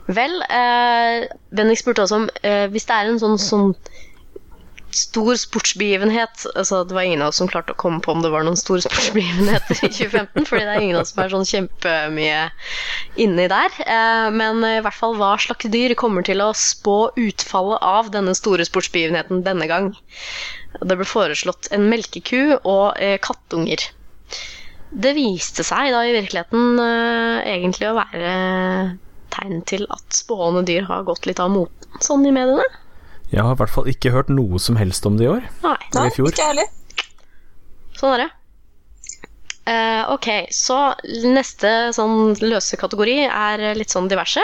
vel, eh, Bendik spurte også om eh, hvis det er en sånn, sånn stor sportsbegivenhet altså Det var ingen av oss som klarte å komme på om det var noen store sportsbegivenheter i 2015, fordi det er ingen av oss som er sånn kjempemye inni der. Eh, men i hvert fall hva slags dyr kommer til å spå utfallet av denne store sportsbegivenheten denne gang. Det ble foreslått en melkeku og eh, kattunger. Det viste seg da i virkeligheten eh, egentlig å være tegn til at spående dyr har gått litt av moten, sånn i mediene. Jeg har i hvert fall ikke hørt noe som helst om det i år. Nei, Nei, ikke jeg heller. sånn er det. Uh, ok, så neste sånn løse kategori er litt sånn diverse.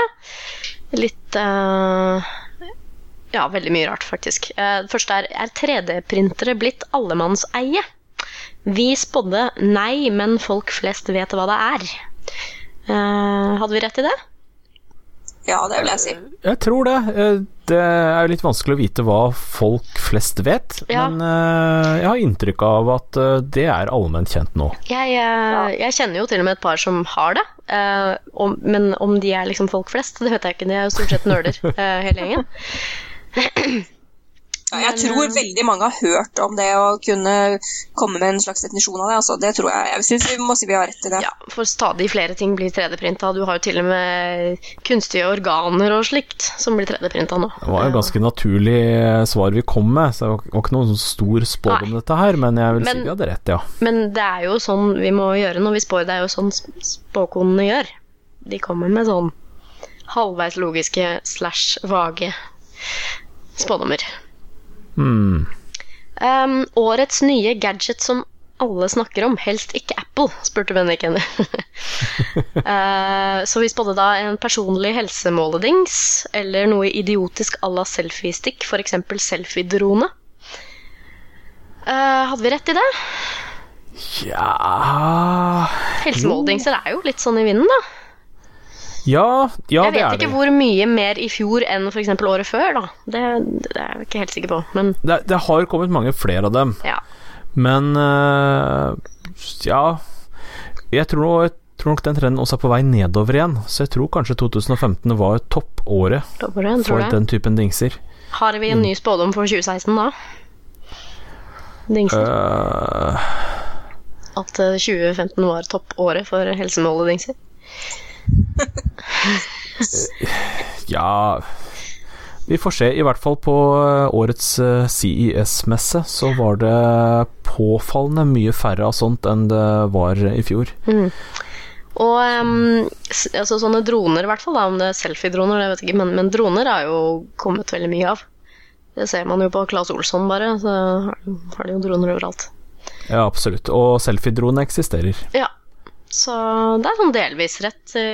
Litt uh, Ja, veldig mye rart, faktisk. Uh, det første er er 3D-printere blitt allemannseie? Vi spådde nei, men folk flest vet hva det er. Eh, hadde vi rett i det? Ja, det vil jeg si. Jeg tror det. Eh, Det er jo litt vanskelig å vite hva folk flest vet, Ja. men uh, jeg har inntrykk av at uh, det er allment kjent nå. Jeg, uh, jeg kjenner jo til og med et par som har det. eh, om, men om de er liksom folk flest, det vet jeg ikke. De er jo stort sett nerder, [LAUGHS] eh, hele gjengen. Ja, jeg tror eh, veldig mange har hørt om det å kunne komme med en slags definisjon av det. Altså, det tror jeg. Jeg syns vi må si vi har rett i det. Ja, for stadig flere ting blir 3D-printa. Du har jo til og med kunstige organer og slikt som blir 3D-printa nå. Det var jo ganske naturlig eh, svar vi kom med, så det var ikke noen sånn stor spådom om dette her, men jeg vil Men- si vi hadde rett, ja. Men det er jo sånn vi må gjøre når vi spår. Det er jo sånn spåkonene gjør. De kommer med sånn halvveis logiske slash vage spådommer. Hmm. Um, årets nye gadget som alle snakker om, helst ikke Apple, spurte Bendik henne. [LAUGHS] uh, så vi spådde da en personlig helsemåledings, eller noe idiotisk à la selfiestick, f.eks. selfiedrone. Uh, hadde vi rett i det? Ja Helsemåledingser er jo litt sånn i vinden, da. Ja, ja jeg det vet er ikke hvor mye mer i fjor enn f.eks. året før, da. Det, det er jeg ikke helt sikker på, men det. Det har kommet mange flere av dem, ja. men uh, ja Jeg tror, jeg tror nok den trenden også er på vei nedover igjen, så jeg tror kanskje 2015 var toppåret det, tror for jeg. den typen dingser. Har vi en ny spådom for 2016 da? Dingser. Uh, At eh, 2015 var toppåret for helsemåledingser. [LAUGHS] Ja Vi får se. I hvert fall på eh, årets eh, CES-messe så var det påfallende mye færre av sånt enn det var i fjor. Og um, altså sånne droner, i hvert fall, da, om det er selfie-droner, det vet jeg ikke, men, men droner er jo kommet veldig mye av. Det ser man jo på Claes Olsson, bare. Så har har de jo droner overalt. Ja, absolutt. Og selfie-drone eksisterer. Ja. Så det er sånn delvis rett i,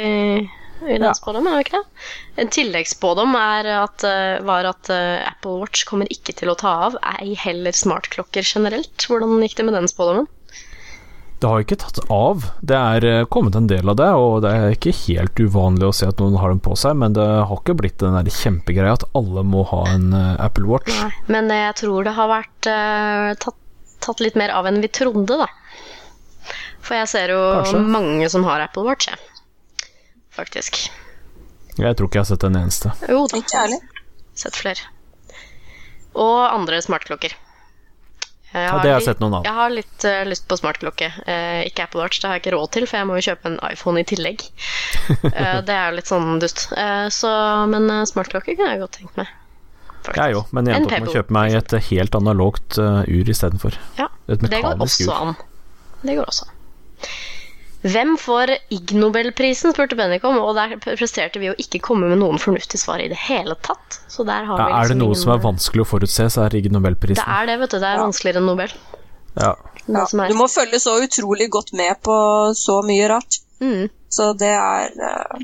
i den Ja. spådommen, er det ikke det? En tilleggsspådom er at, eh, var at eh, Apple Watch kommer ikke til å ta av, ei heller smartklokker generelt. Hvordan gikk det med den spådommen? Det har ikke tatt av. Det er eh, kommet en del av det, og det er ikke helt uvanlig å se at noen har den på seg, men det har ikke blitt den der kjempegreia at alle må ha en Apple Watch. Nei. Men jeg tror det har vært uh, tatt, tatt litt mer av enn vi trodde, da. For jeg ser jo Kanskje. mange som har Apple Watch, jeg. Faktisk. Jeg tror ikke jeg har sett en eneste. Jo, Ikke ærlig. sett flere. Og andre smartklokker. Jeg Ja, det har jeg sett noen av. Jeg har litt uh, lyst på smartklokke. Uh, ikke Apple Watch, det har jeg ikke råd til, for jeg må jo kjøpe en iPhone i tillegg. Uh, [LAUGHS] det er jo litt sånn dust. Eh, så, men smartklokke kunne jeg godt tenkt meg. faktisk. Jeg jo, men jeg må endte opp med å kjøpe meg et helt analogt uh, ur istedenfor. Ja, Et det går også ur. an. Det går også. Hvem får Ig Nobelprisen, spurte Bennik om, og der presterte vi å ikke komme med noen fornuftig svar i det hele tatt. Så der har Ja, vi er det liksom noe ingen- som er vanskelig å forutse, så er Ig Nobelprisen. Det er det, vet du. Det er vanskeligere enn Nobel. Ja. Ja, du må følge så utrolig godt med på så mye rart. Mm. Så det er eh,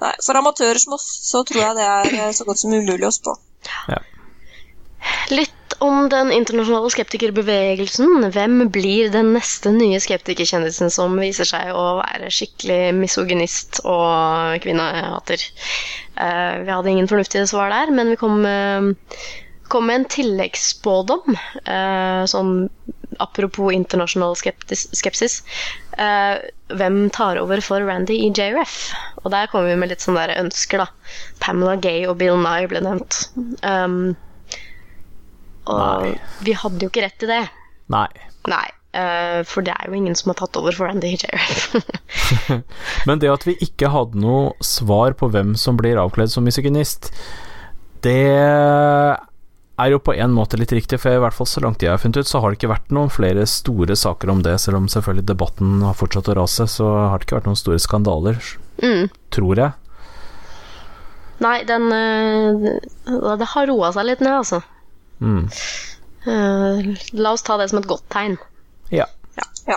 Nei, for amatører som oss så tror jeg det er eh, så godt som umulig å spå. Litt om den internasjonale skeptikerbevegelsen. Hvem blir den neste nye skeptikerkjendisen som viser seg å være skikkelig misogynist og kvinnehater? Uh, vi hadde ingen fornuftige svar der, men vi kom, uh, kom med en tilleggsspådom. Uh, sånn apropos internasjonal skeptis, skepsis. Hvem tar over for Randy i JRF? Og der kommer vi med litt sånne ønsker, da. Pamela Gay og Bill Nye ble nevnt. Um, og Nei. vi hadde jo ikke rett til det. Nei. Nei. Uh, for det er jo ingen som har tatt over for Randy JRF. [LAUGHS] Men det at vi ikke hadde noe svar på hvem som blir avkledd som musikinist, det er jo på en måte litt riktig, for i hvert fall så langt jeg har funnet ut, så har det ikke vært noen flere store saker om det, selv om selvfølgelig debatten har fortsatt å rase, så har det ikke vært noen store skandaler, mm. tror jeg. Nei, den eh, Det har roa seg litt ned, altså. Mm. Uh, la oss ta det som et godt tegn. Ja. Ja.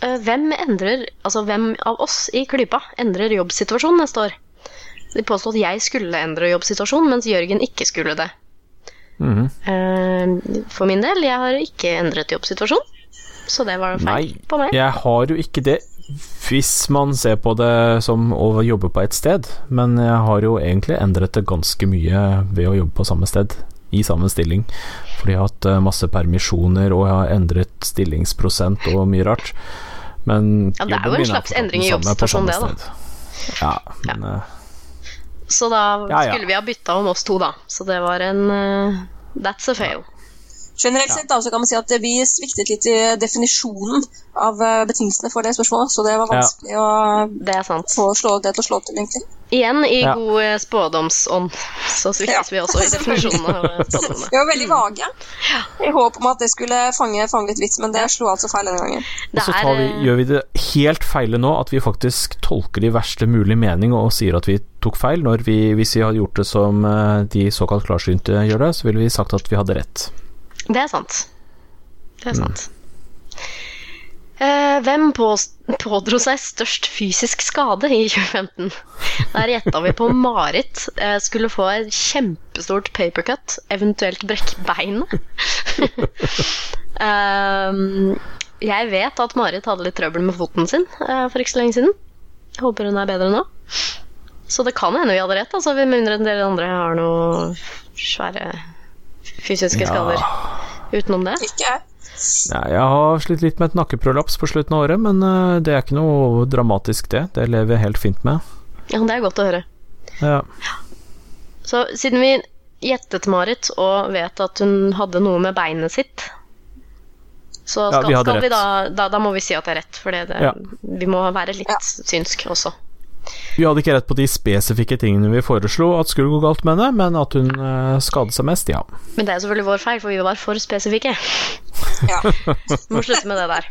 Eh, hvem endrer Altså, hvem av oss i Klypa endrer jobbsituasjonen neste år? De påsto at jeg skulle endre jobbsituasjonen, mens Jørgen ikke skulle det. Mm. Uh, For min del, jeg har ikke endret jobbsituasjon, så det var feil Nei, på meg. jeg har jo ikke det hvis man ser på det som å jobbe på et sted, men jeg har jo egentlig endret det ganske mye ved å jobbe på samme sted, i samme stilling. Fordi jeg har hatt eh, masse permisjoner, og jeg har endret stillingsprosent og mye rart. Men Ja, det er jo en slags endring i jobbsituasjonen, det, da. Ja, men ja. Så da Ja, ja. skulle vi ha bytta om oss to, da. Så det var en uh, That's a fail. Generelt sett da, så kan man si at vi sviktet litt i definisjonen av eh, betingelsene for det spørsmålet, så det var Ja. vanskelig å Det er sant. få slå det til å slå til, egentlig. Igjen i Ja. god eh, spådomsånd så sviktet Ja. vi også i definisjonen av spådommene. Vi var veldig vage, i håp om at det skulle fange, fange litt vits, men det slo altså feil denne gangen. Det Og så tar vi, eh, gjør vi det helt feile nå, at vi faktisk tolker de verste mulige mening og sier at vi tok feil, når vi, hvis vi hadde gjort det som eh, de såkalt klarsynte gjør det, så ville vi sagt at vi hadde rett. Det er sant. Det er sant. Eh, hvem på, pådro seg størst fysisk skade i 2015? Der gjetta vi på Marit eh, skulle få et kjempestort papercut, eventuelt brekke beinet. Ehm, jeg vet at Marit hadde litt trøbbel med foten sin eh, for ikke så lenge siden. Jeg håper hun er bedre nå. Så det kan hende vi hadde rett, altså, med mindre en del andre har noe svære fysiske Ja. skader utenom det. Ikke jeg. Ja, jeg har slitt litt med et nakkeprolaps på slutten av året, men eh, det er ikke noe dramatisk, det. Det lever jeg helt fint med. Ja, det er godt å høre. Ja. Så siden vi gjettet Marit og vet at hun hadde noe med beinet sitt, så Ja, vi hadde skal vi da, da Da må vi si at det er rett, for det, vi må være litt Ja. synsk også. Vi hadde ikke rett på de spesifikke tingene vi foreslo at skulle gå galt med henne, men at hun eh, skadet seg mest, ja. Men det er selvfølgelig vår feil, for vi var for spesifikke. Ja. [LAUGHS] Må slutte med det der.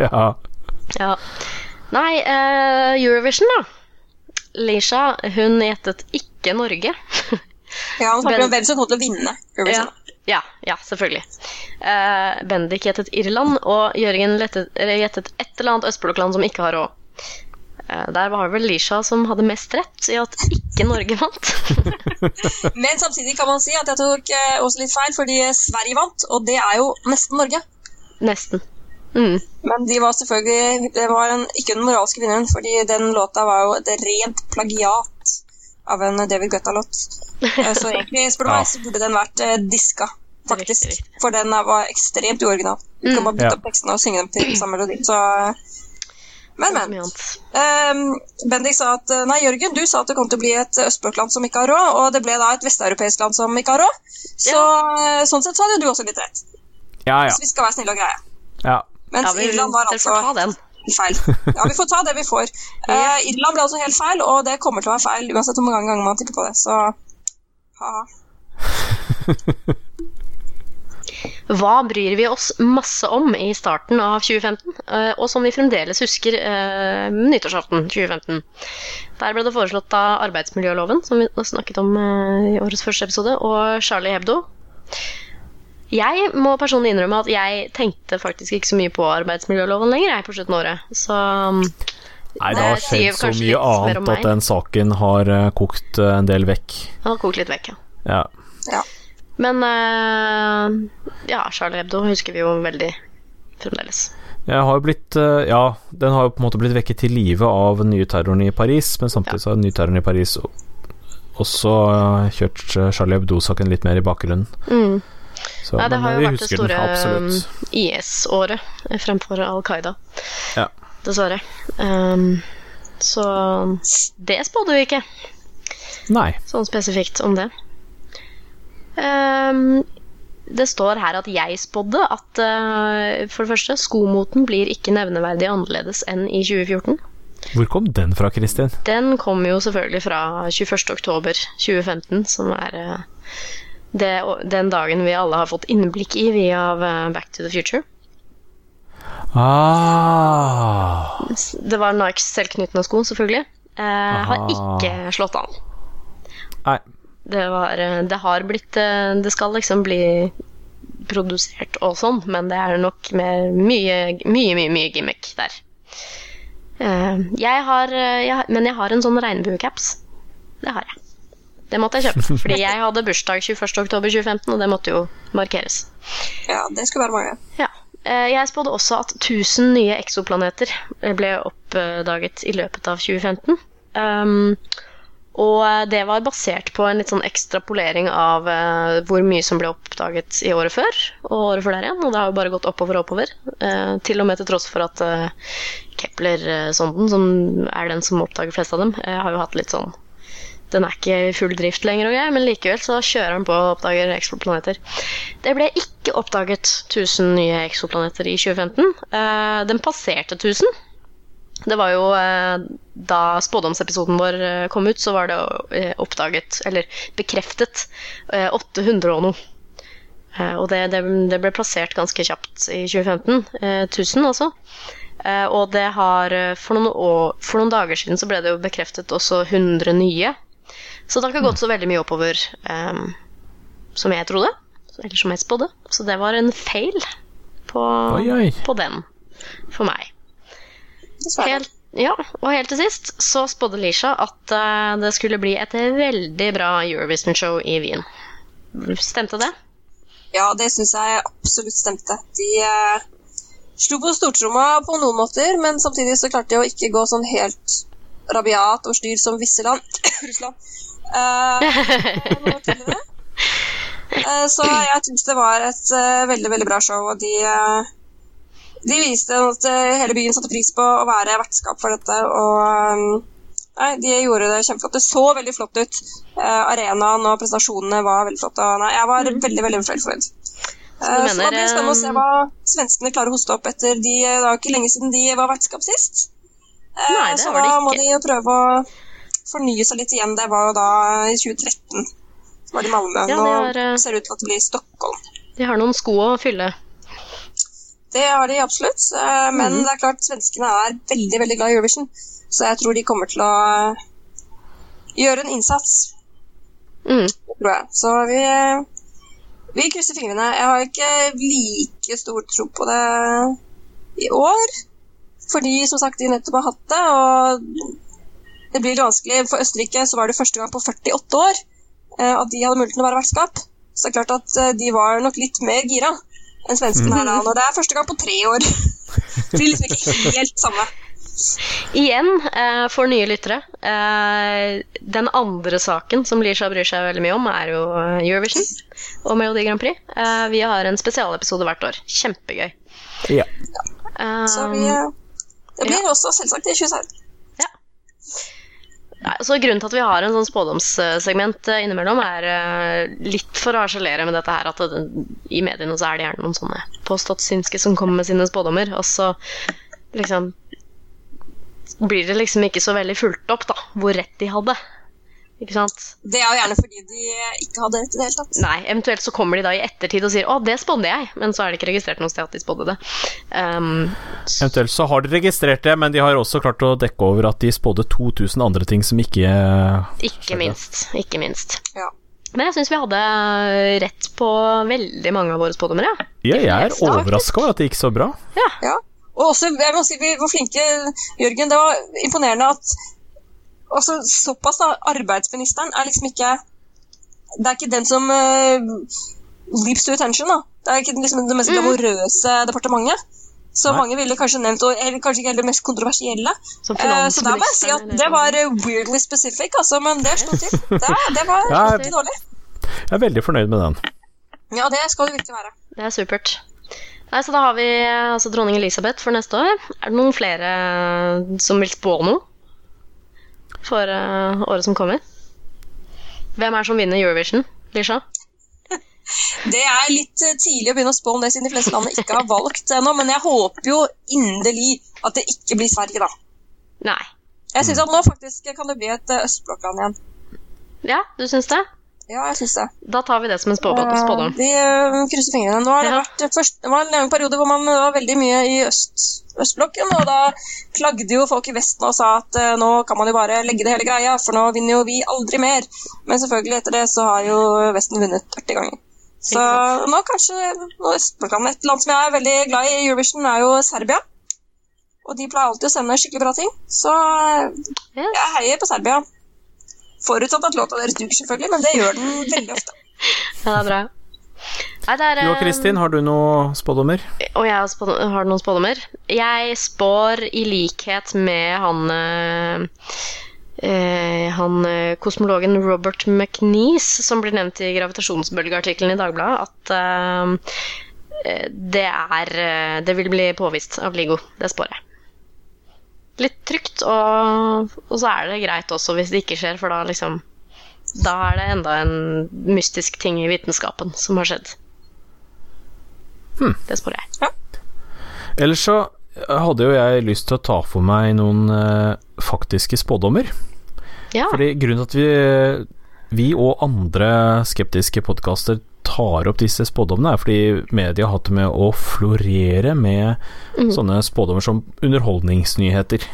Ja. Ja. Nei, uh, Eurovision, da. Lisha, hun gjettet ikke Norge. ja, hun snakker om hvem som kommer til å vinne. Eurovision. ja, ja selvfølgelig. Uh, Bendik gjettet Irland, og Jørgen gjettet et eller annet østblokkland som ikke har råd. Eh, der var det vel Lisha som hadde mest rett i at ikke Norge vant. [LAUGHS] Men samtidig kan man si at jeg tok eh, også litt feil, fordi Sverige vant, og det er jo nesten Norge. Nesten. Mm. Men de var selvfølgelig Det var en, ikke den moralske vinneren, fordi den låta var jo et rent plagiat av en David Guetta-låt. Eh, Så egentlig, spør du meg, så burde den vært eh, diska, faktisk. For den var ekstremt uoriginal. Du kan Mm. bare bytte opp tekstene og synge dem til samme melodi. Så Men, men. Um, Bendik sa at eh, Nei, Jørgen, du sa at det kom til å bli et østblokkland som ikke har råd, og det ble da et vesteuropeisk land som ikke har råd. Så ja. sånn sett så hadde jo du også litt rett. Ja, ja. Så vi skal være snille og greie. ja. Mens Ja, vi, Irland var altså feil. Ja, vi får ta det vi får. [LAUGHS] Uh, Irland ble altså helt feil, og det kommer til å være feil uansett hvor mange ganger man tipper på det. Så ha-ha. [LAUGHS] Hva bryr vi oss masse om i starten av 2015, eh, og som vi fremdeles husker eh, nyttårsaften 2015? Der ble det foreslått av arbeidsmiljøloven, som vi snakket om eh, i årets første episode, og Charlie Hebdo. Jeg må personlig innrømme at jeg tenkte faktisk ikke så mye på arbeidsmiljøloven lenger jeg på slutten av året. Så Nei, det har skjedd så mye litt mer om annet at den saken har kokt en del vekk. Den har kokt litt vekk, ja. Ja. Ja. Men eh, ja, Charlie Hebdo husker vi jo veldig fremdeles. Har blitt eh, Ja, den har jo på en måte blitt vekket til live av den nye terroren i Paris, men samtidig så har den nye terroren i Paris også eh, kjørt Charlie Hebdo-saken litt mer i bakgrunnen. Mm. Så, Nei, det har jo vært det store um, IS-året fremfor Al Qaida. Ja. Dessverre. Um, så det spådde vi ikke, Nei. sånn spesifikt om det. Um, det står her at jeg spådde at uh, for det første, skomoten blir ikke nevneverdig annerledes enn i 2014. Hvor kom den fra, Kristin? Den kom jo selvfølgelig fra 21. oktober 2015, som er uh, det, den dagen vi alle har fått innblikk i via uh, Back to the Future. Ah. Det var Nikes selvknyttende sko, selvfølgelig. Eh, har ikke slått an. Nei. Det, var, eh, det har blitt eh, Det skal liksom bli produsert og sånn, men det er nok med mye, mye, mye, mye gimmick der. Eh, jeg har, jeg, men jeg har en sånn regnbuecaps. Det har jeg. Det måtte jeg kjøpe, fordi jeg hadde bursdag 21.10.2015, og det måtte jo markeres. Ja, det skulle være mange. Ja. Jeg spådde også at 1000 nye eksoplaneter ble oppdaget i løpet av 2015. Um, og det var basert på en litt sånn ekstrapolering av eh, hvor mye som ble oppdaget i året før og året før der igjen. Og det har jo bare gått oppover og oppover. eh, til og med til tross for at eh, Kepler-sonden, som er den som oppdager flest av dem, eh, har jo hatt litt sånn den er ikke i full drift lenger, og greier, men likevel så kjører den på og oppdager eksoplaneter. Det ble ikke oppdaget 1000 nye eksoplaneter i 2015. Eh, den passerte 1000. Det var jo eh, Da spådomsepisoden vår eh, kom ut, så var det eh, oppdaget, eller bekreftet, eh, 800 og noe. Og det, det, det ble plassert ganske kjapt i 2015. Eh, 1000, altså. Og det har for noen, år, for noen dager siden så ble det jo bekreftet også 100 nye. Så det har ikke gått så veldig mye oppover um, som jeg trodde. Eller som jeg spådde. Så det var en feil på, Oi, oi. på den for meg. Helt, ja, og helt til sist så spådde Lisha at uh, det skulle bli et veldig bra Eurovision-show i Wien. Stemte det? Ja, det syns jeg absolutt stemte. De uh, slo på stortromma på noen måter, men samtidig så klarte de å ikke gå sånn helt rabiat og styr som visse land. [COUGHS] Russland. [LAUGHS] Uh, uh. Så jeg syns det var et veldig, veldig bra show, og de de viste at eh, hele byen satte pris på å være vertskap for dette, og eh, nei, de gjorde det kjempeflott. Det så veldig flott ut. Uh, arenaen og presentasjonene var veldig flotte. og Nei, jeg var veldig, veldig fornøyd. Så du Så blir det spennende å se hva svenskene klarer å hoste opp etter de Det var ikke lenge siden de var vertskap sist. Eh, Nei, det så da må de prøve å fornye seg litt igjen. Det var jo da i 2013. Så var det Malmö. Ja, Nå det ser det ut til at det blir Stockholm. De har noen sko å fylle. Det har de absolutt. eh, Men mm. det er klart svenskene er veldig veldig glad i Eurovision. Så jeg tror de kommer til å eh, gjøre en innsats, Mm. tror jeg. Så vi, vi krysser fingrene. Jeg har ikke like stor tro på det i år. Fordi som sagt, de nettopp har hatt det, og det blir litt vanskelig. For Østerrike så var det første gang på 48 år eh, at de hadde muligheten til å være vertskap. Så det er klart at eh, de var nok litt mer gira enn svenskene her da. Og det er første gang på tre år. [LAUGHS] Det blir liksom ikke helt samme. Igjen, eh, for nye lyttere eh, Den andre saken som Lisha bryr seg veldig mye om, er jo Eurovision og Melodi Grand Prix. Eh, vi har en spesialepisode hvert år. Kjempegøy. Ja. Eh, Så vi, det blir også selvsagt i 2016. Så Grunnen til at vi har en sånn spådomssegment eh, innimellom, er eh, litt for å harselere med dette her at det, i mediene så er det gjerne noen sånne påstått-synske som kommer med sine spådommer, og så liksom blir det liksom ikke så veldig fulgt opp, da, hvor rett de hadde. Ikke sant? Det er jo gjerne fordi de ikke hadde rett i det hele tatt. Nei, eventuelt så kommer de da i ettertid og sier 'Å, det spådde jeg', men så er det ikke registrert noe sted at de spådde det. Um, Eventuelt så har de registrert det, men de har også klart å dekke over at de spådde 2000 andre ting som ikke ikke minst. Ikke minst. Ja. Men jeg syns vi hadde rett på veldig mange av våre spådommer, ja. Ja, jeg er overraska over at det gikk så bra. Ja. Og også, jeg må si, vi var flinke, Jørgen. Det var imponerende at også såpass da, arbeidsministeren er liksom ikke det er ikke den som uh, leaps to attention. da. Det er ikke liksom det mest glamorøse departementet. Så Nei. mange ville kanskje nevnt, og eller kanskje ikke heller det mest kontroversielle. Som Eh, så da må jeg si at det var eh, weirdly specific, altså, men det slo til. [LAUGHS] Det, det var Ja, ikke dårlig. Jeg er veldig fornøyd med den. Ja, det skal det virkelig være. Det er supert. Nei, så da har vi altså dronning Elisabeth for neste år. Er det noen flere som vil spå noe for uh, året som kommer? Hvem er det som vinner Eurovision, Lisha? [LAUGHS] Det er litt eh, tidlig å begynne å spå om det, siden de fleste landene ikke har valgt ennå, men jeg håper jo inderlig at det ikke blir Sverige, da. Nei. Jeg syns at nå faktisk kan det bli et eh, østblokkland igjen. Ja, du syns det? Ja, jeg syns det. Da tar vi det som en spå- spådom. Vi krysser fingrene. Nå har det vært først, det var en lang periode hvor man var veldig mye i øst, østblokken, og da klagde jo folk i Vesten og sa at eh, nå kan man jo bare legge det hele greia, for nå vinner jo vi aldri mer. Men selvfølgelig, etter det så har jo Vesten vunnet 40 ganger. Så nå kanskje nå Et land som jeg er veldig glad i i Eurovision, er jo Serbia. Og de pleier alltid å sende skikkelig bra ting. Så eh, jeg heier på Serbia. Forutsatt at låta deres duger, selvfølgelig, men det gjør den veldig ofte. [LAUGHS] Ja, det er bra. Nei, er, Du og Kristin, har du noen spådommer? Og jeg har, spå- har noen spådommer. Jeg spår i likhet med han eh, eh, Han eh, kosmologen Robert McNeese, som blir nevnt i gravitasjonsbølgeartikkelen i Dagbladet, at eh, eh, det er Det vil bli påvist av LIGO. Det spår jeg. Litt trygt, og, og så er det greit også hvis det ikke skjer, for da liksom Da er det enda en mystisk ting i vitenskapen som har skjedd. Det spår jeg. Ellers så hadde jo jeg lyst til å ta for meg noen eh, faktiske spådommer. Ja. Fordi grunnen til at vi, vi og andre skeptiske podkaster tar opp disse spådommene, er fordi media har hatt det med å florere med sånne spådommer som underholdningsnyheter.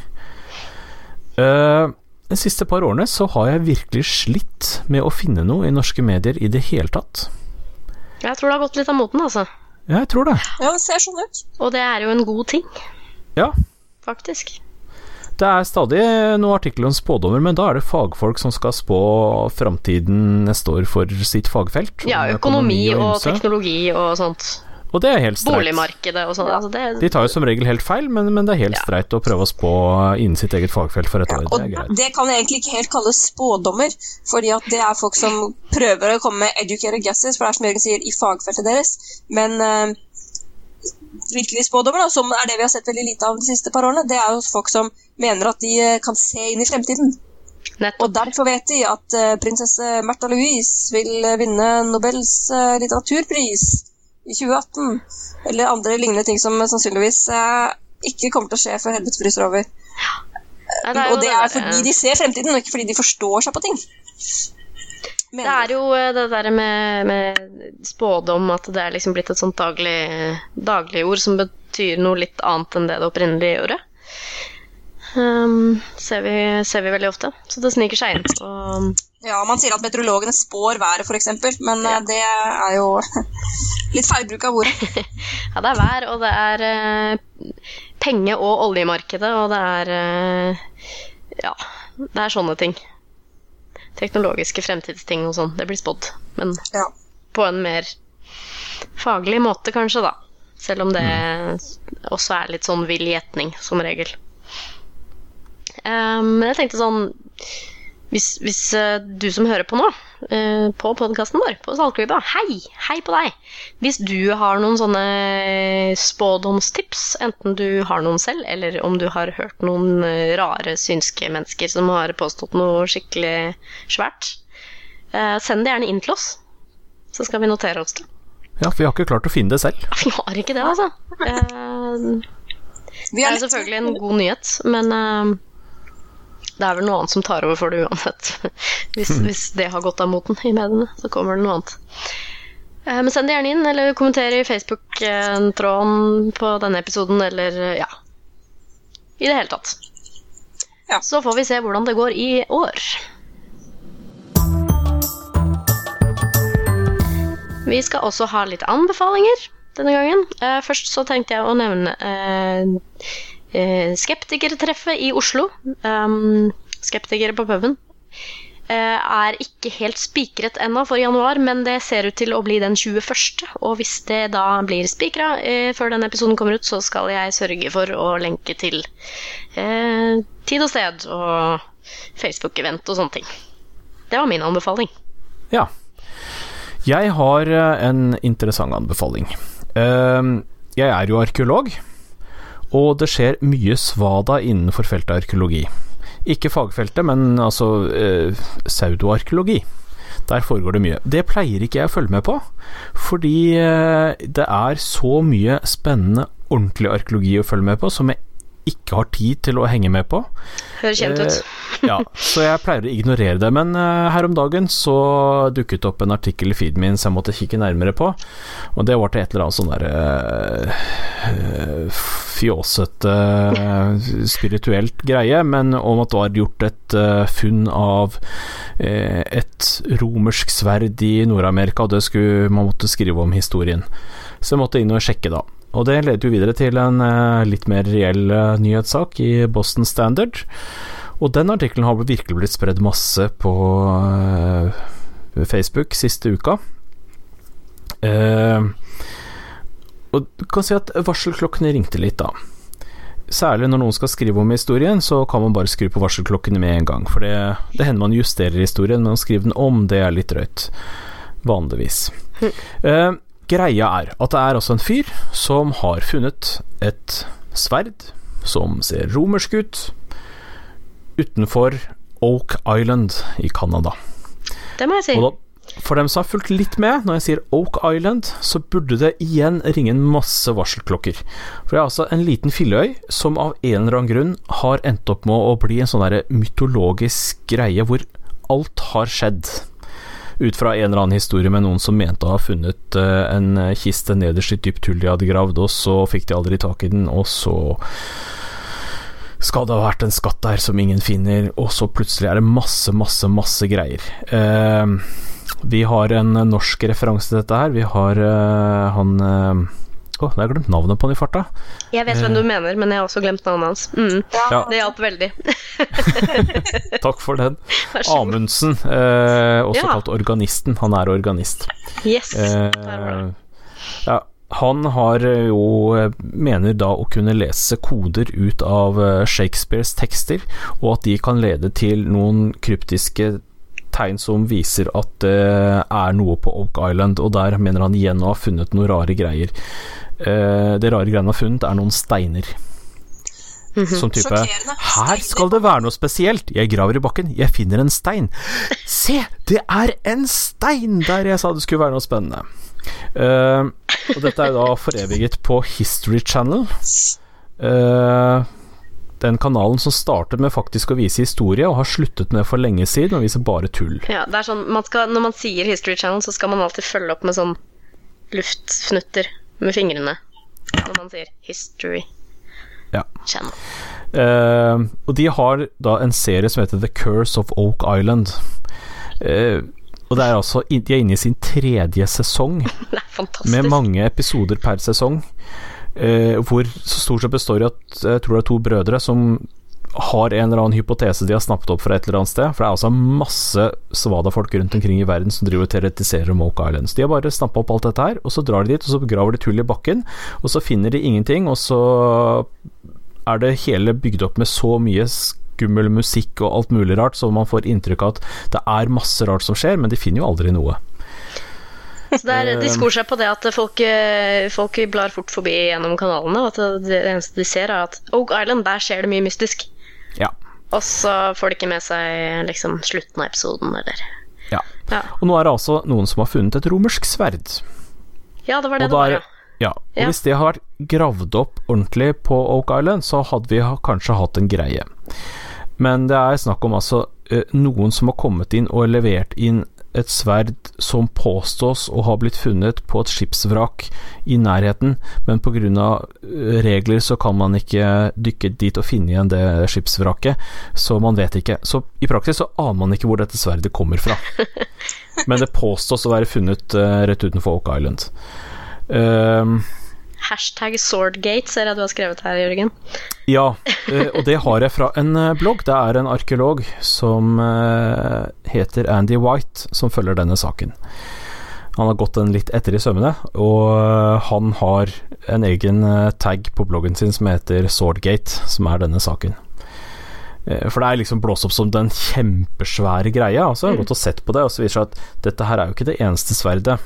Uh, de siste par årene så har jeg virkelig slitt med å finne noe i norske medier i det hele tatt. Jeg tror det har gått litt av moten, altså. Ja, jeg tror det. Ja, det ser sånn ut. Og det er jo en god ting, Ja, faktisk. Det er stadig noen artikler om spådommer, men da er det fagfolk som skal spå framtiden neste år for sitt fagfelt. Ja, økonomi, økonomi og og teknologi og sånt. Og det er helt streit. Boligmarkedet og sånt. Altså det, De tar jo som regel helt feil, men, men det er helt Ja. streit å prøve å spå innen sitt eget fagfelt for et år. Og Det er greit. det kan egentlig ikke helt kalles spådommer, fordi at det er folk som prøver å komme med educated guesses, for det er som Jørgen sier, i fagfeltet deres. Men uh, virkelig spådommer, da, som er det vi har sett veldig lite av de siste par årene, det er jo folk som mener at de eh, kan se inn i fremtiden. nettopp. Og derfor vet de at eh, prinsesse Märtha Louise vil eh, vinne Nobels eh, litteraturpris i 2018. Eller andre lignende ting som sannsynligvis eh, ikke kommer til å skje før helvete fryser over. Nei, det og det er fordi de ser fremtiden, og ikke fordi de forstår seg på ting. Det er jo eh, det der med, med spådom at det er liksom blitt et sånt daglig, dagligord som betyr noe litt annet enn det det opprinnelig gjorde. Um, ser, vi, ser vi veldig ofte. Så det sniker seg inn. [CLEARS THROAT] Og Ja, Man sier at meteorologene spår været, f.eks., men ja. det er jo [LAUGHS] litt feilbruk av ordet. [LAUGHS] Ja, det er vær, og det er uh, penge- og oljemarkedet, og det er uh, Ja, det er sånne ting. Teknologiske fremtidsting og sånn. Det blir spådd. Men Ja. på en mer faglig måte, kanskje, da. Selv om det også er litt sånn vill gjetning, som regel. Eh, Men jeg tenkte sånn Hvis, hvis eh, du som hører på nå, eh, på podkasten vår, på Saltklypa, hei! Hei på deg! Hvis du har noen sånne spådomstips, enten du har noen selv, eller om du har hørt noen eh, rare synske mennesker som har påstått noe skikkelig svært, eh, send det gjerne inn til oss. Så skal vi notere oss det. Ja, for vi har ikke klart å finne det selv. Vi har ikke det, altså. [LAUGHS] Eh, det er selvfølgelig en god nyhet, men eh, det er vel noe annet som tar over for det uansett. [LAUGHS] Hvis, hvis det har gått av moten i mediene, så kommer det noe annet. Eh, Men send det gjerne inn, eller kommenter i Facebook-tråden på denne episoden, eller eh, ja I det hele tatt. Ja. Så får vi se hvordan det går i år. Vi skal også ha litt anbefalinger denne gangen. Eh, først så tenkte jeg å nevne eh, skeptikertreffet i Oslo. Um, skeptikere på puben. Uh, er ikke helt spikret ennå for januar, men det ser ut til å bli den 21. Og hvis det da blir spikra uh, før denne episoden kommer ut, så skal jeg sørge for å lenke til uh, tid og sted og Facebook-event og sånne ting. Det var min anbefaling. Ja. Jeg har eh, en interessant anbefaling. Eh, Jeg er jo arkeolog, og det skjer mye svada innenfor feltet arkeologi. Ikke fagfeltet, men altså eh, pseudoarkeologi. Der foregår det mye. Det pleier ikke jeg å følge med på, fordi eh, det er så mye spennende, ordentlig arkeologi å følge med på som jeg ikke har tid til å henge med på. Høres kjent ut. Eh, ja, så jeg pleier å ignorere det. Men eh, her om dagen så dukket opp en artikkel i feeden min som jeg måtte kikke nærmere på. Og det var til et eller annet sånn derre uh, fjåsete eh, spirituelt greie, men om at det var gjort et eh, funn av eh, et romersk sverd i Nord-Amerika, og det skulle man måtte skrive om historien. Så jeg måtte inn og sjekke, da. Og det leder jo videre til en eh, litt mer reell eh, nyhetssak i Boston Standard. Og den artikkelen har virkelig blitt spredd masse på eh, Facebook siste uka. Og du kan si at varselklokkene ringte litt, da. Særlig når noen skal skrive om historien, så kan man bare skru på varselklokkene med en gang. For det, det hender man justerer historien, men å skrive den om, det er litt drøyt. Vanligvis. Eh, greia er at det er altså en fyr som har funnet et sverd som ser romersk ut, utenfor Oak Island i Canada. Det må jeg si. Da, for dem som har fulgt litt med, når jeg sier Oak Island, så burde det igjen ringe en masse varselklokker. For det er altså en liten filleøy som av en eller annen grunn har endt opp med å bli en sånn mytologisk greie hvor alt har skjedd. Ut fra en eller annen historie med noen som mente å ha funnet eh, en kiste nederst i et dypt hull de hadde gravd, og så fikk de aldri tak i den, og så skal det ha vært en skatt der som ingen finner, og så plutselig er det masse, masse, masse greier. Eh, vi har en norsk referanse til dette her. Vi har eh, han eh, Oh, jeg har glemt navnet på han i farta. Jeg vet hvem du mener, men jeg har også glemt navnet hans. Mm. Ja. Det hjalp veldig. [LAUGHS] Takk for den. Amundsen, eh, også Ja. kalt Organisten. Han er organist. Yes. Eh, ja, han har jo eh, mener da å kunne lese koder ut av eh, Shakespeares tekster, og at de kan lede til noen kryptiske tegn som viser at det er noe på Oak Island, og der mener han igjen å ha funnet noen rare greier. Eh, det rare greiene han har funnet, er noen steiner. Som type Her skal det være noe spesielt. Jeg graver i bakken, jeg finner en stein. Se, det er en stein der jeg sa det skulle være noe spennende. Uh, og dette er da foreviget på History Channel. Eh, den kanalen som startet med faktisk å vise historie, og har sluttet med for lenge siden å vise bare tull. Ja, det er sånn, man skal, når man sier History Channel, så skal man alltid følge opp med sånn luftfnutter med fingrene. Når man sier History Ja. Channel. Uh, og de har da en serie som heter The Curse of Oak Island. Uh, og det er altså De er inne i sin tredje sesong, [LAUGHS] med mange episoder per sesong. Eh, hvor stort sett består i at jeg tror det er to brødre som har en eller annen hypotese de har snappet opp fra et eller annet sted. For det er altså masse svada-folk rundt omkring i verden som driver og teoretiserer om Oak Island. Så de har bare snappa opp alt dette her, og så drar de dit, og så graver de tull i bakken, og så finner de ingenting, og så er det hele bygd opp med så mye skummel musikk og alt mulig rart, så man får inntrykk av at det er masse rart som skjer, men de finner jo aldri noe. Så det er, de skor seg på det at folk, eh, folk blar fort forbi gjennom kanalene, og at det eneste de ser, er at Oak Island, der skjer det mye mystisk. Ja. Og så får de ikke med seg liksom slutten av episoden, eller ja. Ja, Og nå er det altså noen som har funnet et romersk sverd. ja det var det Og det var, ja. ja, og Ja. hvis det har vært gravd opp ordentlig på Oak Island, så hadde vi kanskje hatt en greie. Men det er snakk om altså eh, noen som har kommet inn og levert inn et sverd som påstås å ha blitt funnet på et skipsvrak i nærheten, men pga. regler så kan man ikke dykke dit og finne igjen det skipsvraket, så man vet ikke. Så i praksis så aner man ikke hvor dette sverdet kommer fra. [LAUGHS] Men det påstås å være funnet eh, rett utenfor Oak Island. Ehm, Hashtag Swordgate ser jeg du har skrevet her, Jørgen. Ja, eh, og det har jeg fra en eh, blogg. Det er en arkeolog som eh, heter Andy White, som følger denne saken. Han har gått den litt etter i sømmene, og han har en egen tag på bloggen sin som heter Swordgate, som er denne saken. For det er liksom blåst opp som den kjempesvære greia. Altså, jeg har gått og sett på det, og så viser det seg at dette her er jo ikke det eneste sverdet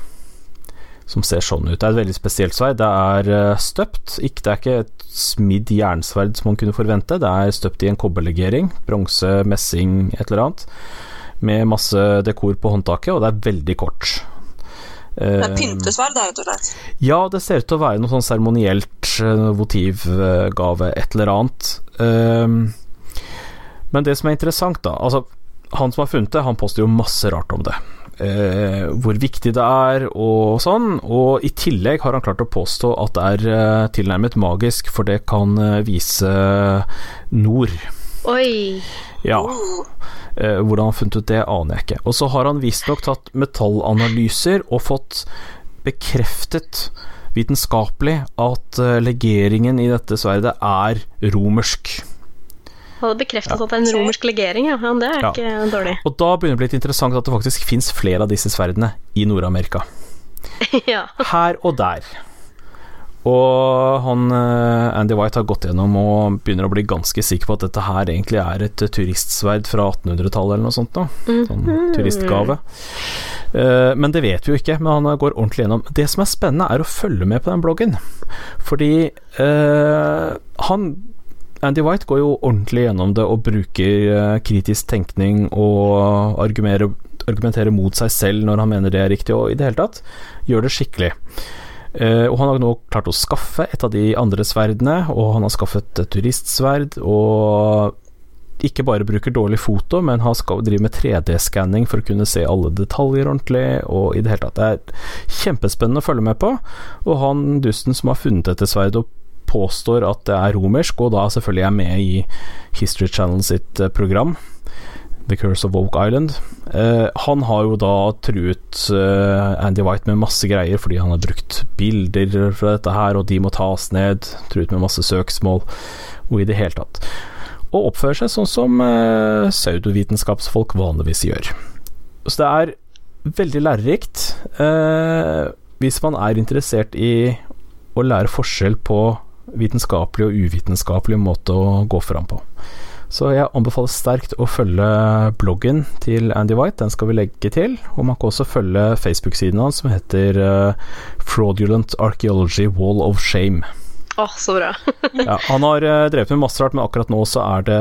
som ser sånn ut. Det er et veldig spesielt sverd. Det er uh, støpt. Ikke, det er ikke et smidd jernsverd som man kunne forvente. Det er støpt i en kobberlegering. Bronse, messing, et eller annet. Med masse dekor på håndtaket, og det er veldig kort. Det er pyntesverd, det, rett og slett? Ja, det ser ut til å være noe sånn seremonielt, eh, votivgave, et eller annet. Um, men det som er interessant, da Altså, han som har funnet det, han poster jo masse rart om det eh, hvor viktig det er og sånn. Og i tillegg har han klart å påstå at det er eh, tilnærmet magisk, for det kan eh, vise nord. Oi. Ja. Eh, hvordan han har funnet ut det, aner jeg ikke. Og så har han visstnok tatt metallanalyser og fått bekreftet vitenskapelig at eh, legeringen i dette sverdet er romersk. Hadde bekreftet ja. at det er en romersk legering, ja. ja det er ja. ikke dårlig. Og da begynner det å bli litt interessant at det faktisk fins flere av disse sverdene i Nord-Amerika. [LAUGHS] ja. Her og der. Og han eh, Andy White har gått gjennom og begynner å bli ganske sikker på at dette her egentlig er et turistsverd fra 1800-tallet eller noe sånt. Da. Sånn mhm. turistgave. Eh, men det vet vi jo ikke, men han går ordentlig gjennom. Det som er spennende, er å følge med på den bloggen. Fordi uh, han Andy White går jo ordentlig gjennom det og bruker uh, kritisk tenkning og argumenterer, mot seg selv når han mener det er riktig, og i det hele tatt gjør det skikkelig. Uh, og han har nå klart å skaffe et av de andre sverdene, og han har skaffet et turistsverd, og ikke bare bruker dårlig foto, men han skal drive med 3D-skanning for å kunne se alle detaljer ordentlig, og i det hele tatt. Det er kjempespennende å følge med på, og han dusten som har funnet dette sverdet og påstår at det er romersk, og da selvfølgelig er med i History Channel sitt eh, program. The Curse of Oak Island. Eh, han har jo da truet eh, Andy White med masse greier fordi han har brukt bilder fra dette her, og de må tas ned. Truet med masse søksmål, og i det hele tatt. Og oppfører seg sånn som eh, pseudovitenskapsfolk vanligvis gjør. Så det er veldig lærerikt. hvis man er interessert i å lære forskjell på vitenskapelig og uvitenskapelig måte å gå fram på. Så jeg anbefaler sterkt å følge bloggen til Andy White, den skal vi legge til. Og man kan også følge Facebook-siden hans som heter uh, Fraudulent Archaeology Wall of Shame. Å, oh, så bra. [LAUGHS] ja, han har uh, drevet med masse rart, men akkurat nå så er det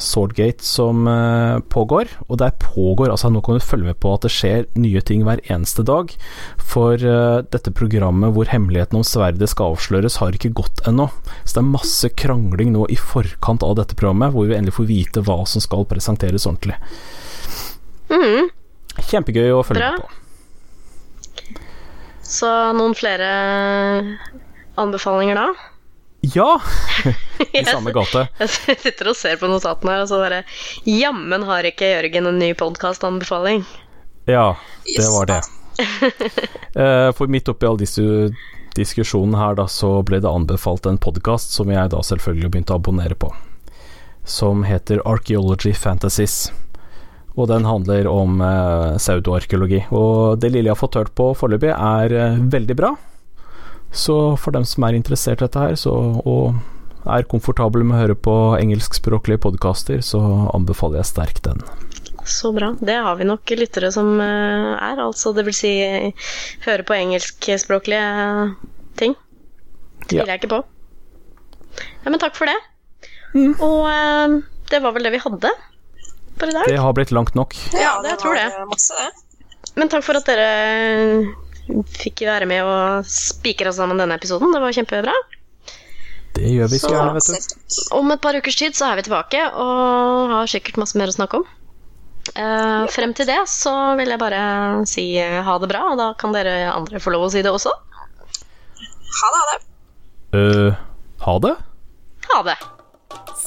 Swordgate som uh, pågår. Og der pågår Altså, nå kan du følge med på at det skjer nye ting hver eneste dag. For uh, dette programmet hvor hemmeligheten om sverdet skal avsløres, har ikke gått ennå. Så det er masse krangling nå i forkant av dette programmet, hvor vi endelig får vite hva som skal presenteres ordentlig. Mm. Kjempegøy å følge bra. med på. Så noen flere anbefalinger da? Ja! [LAUGHS] I samme gate. Jeg sitter og ser på notatene her, og så bare Jammen har ikke Jørgen en ny podkastanbefaling. Ja, det var det. [LAUGHS] Eh, for midt oppi all disse diskusjonene her, da, så ble det anbefalt en podkast som jeg da selvfølgelig begynte å abonnere på, som heter Archaeology Fantasies. Og den handler om eh, pseudoarkeologi. Og det lille jeg har fått hørt på foreløpig, er eh, veldig bra. Så for dem som er interessert i dette her, så, og er komfortable med å høre på engelskspråklige podkaster, så anbefaler jeg sterkt den. Så bra. Det har vi nok lyttere som eh, er, altså det vil si høre på engelskspråklige ting. Tviler ja. jeg ikke på. Ja, men takk for det. Mm. Og uh, det var vel det vi hadde for i dag. Det har blitt langt nok. Ja, det, jeg tror det. Masse, det. Men takk for at dere fikk være med og spikra sammen denne episoden. Det var kjempebra. Det gjør vi så gjerne, vet du. Om et par ukers tid så er vi tilbake og har sikkert masse mer å snakke om. Uh, frem til det så vil jeg bare si uh, ha det bra, og da kan dere andre få lov å si det også. Ha det, ha det. Uh, ha det? Ha det.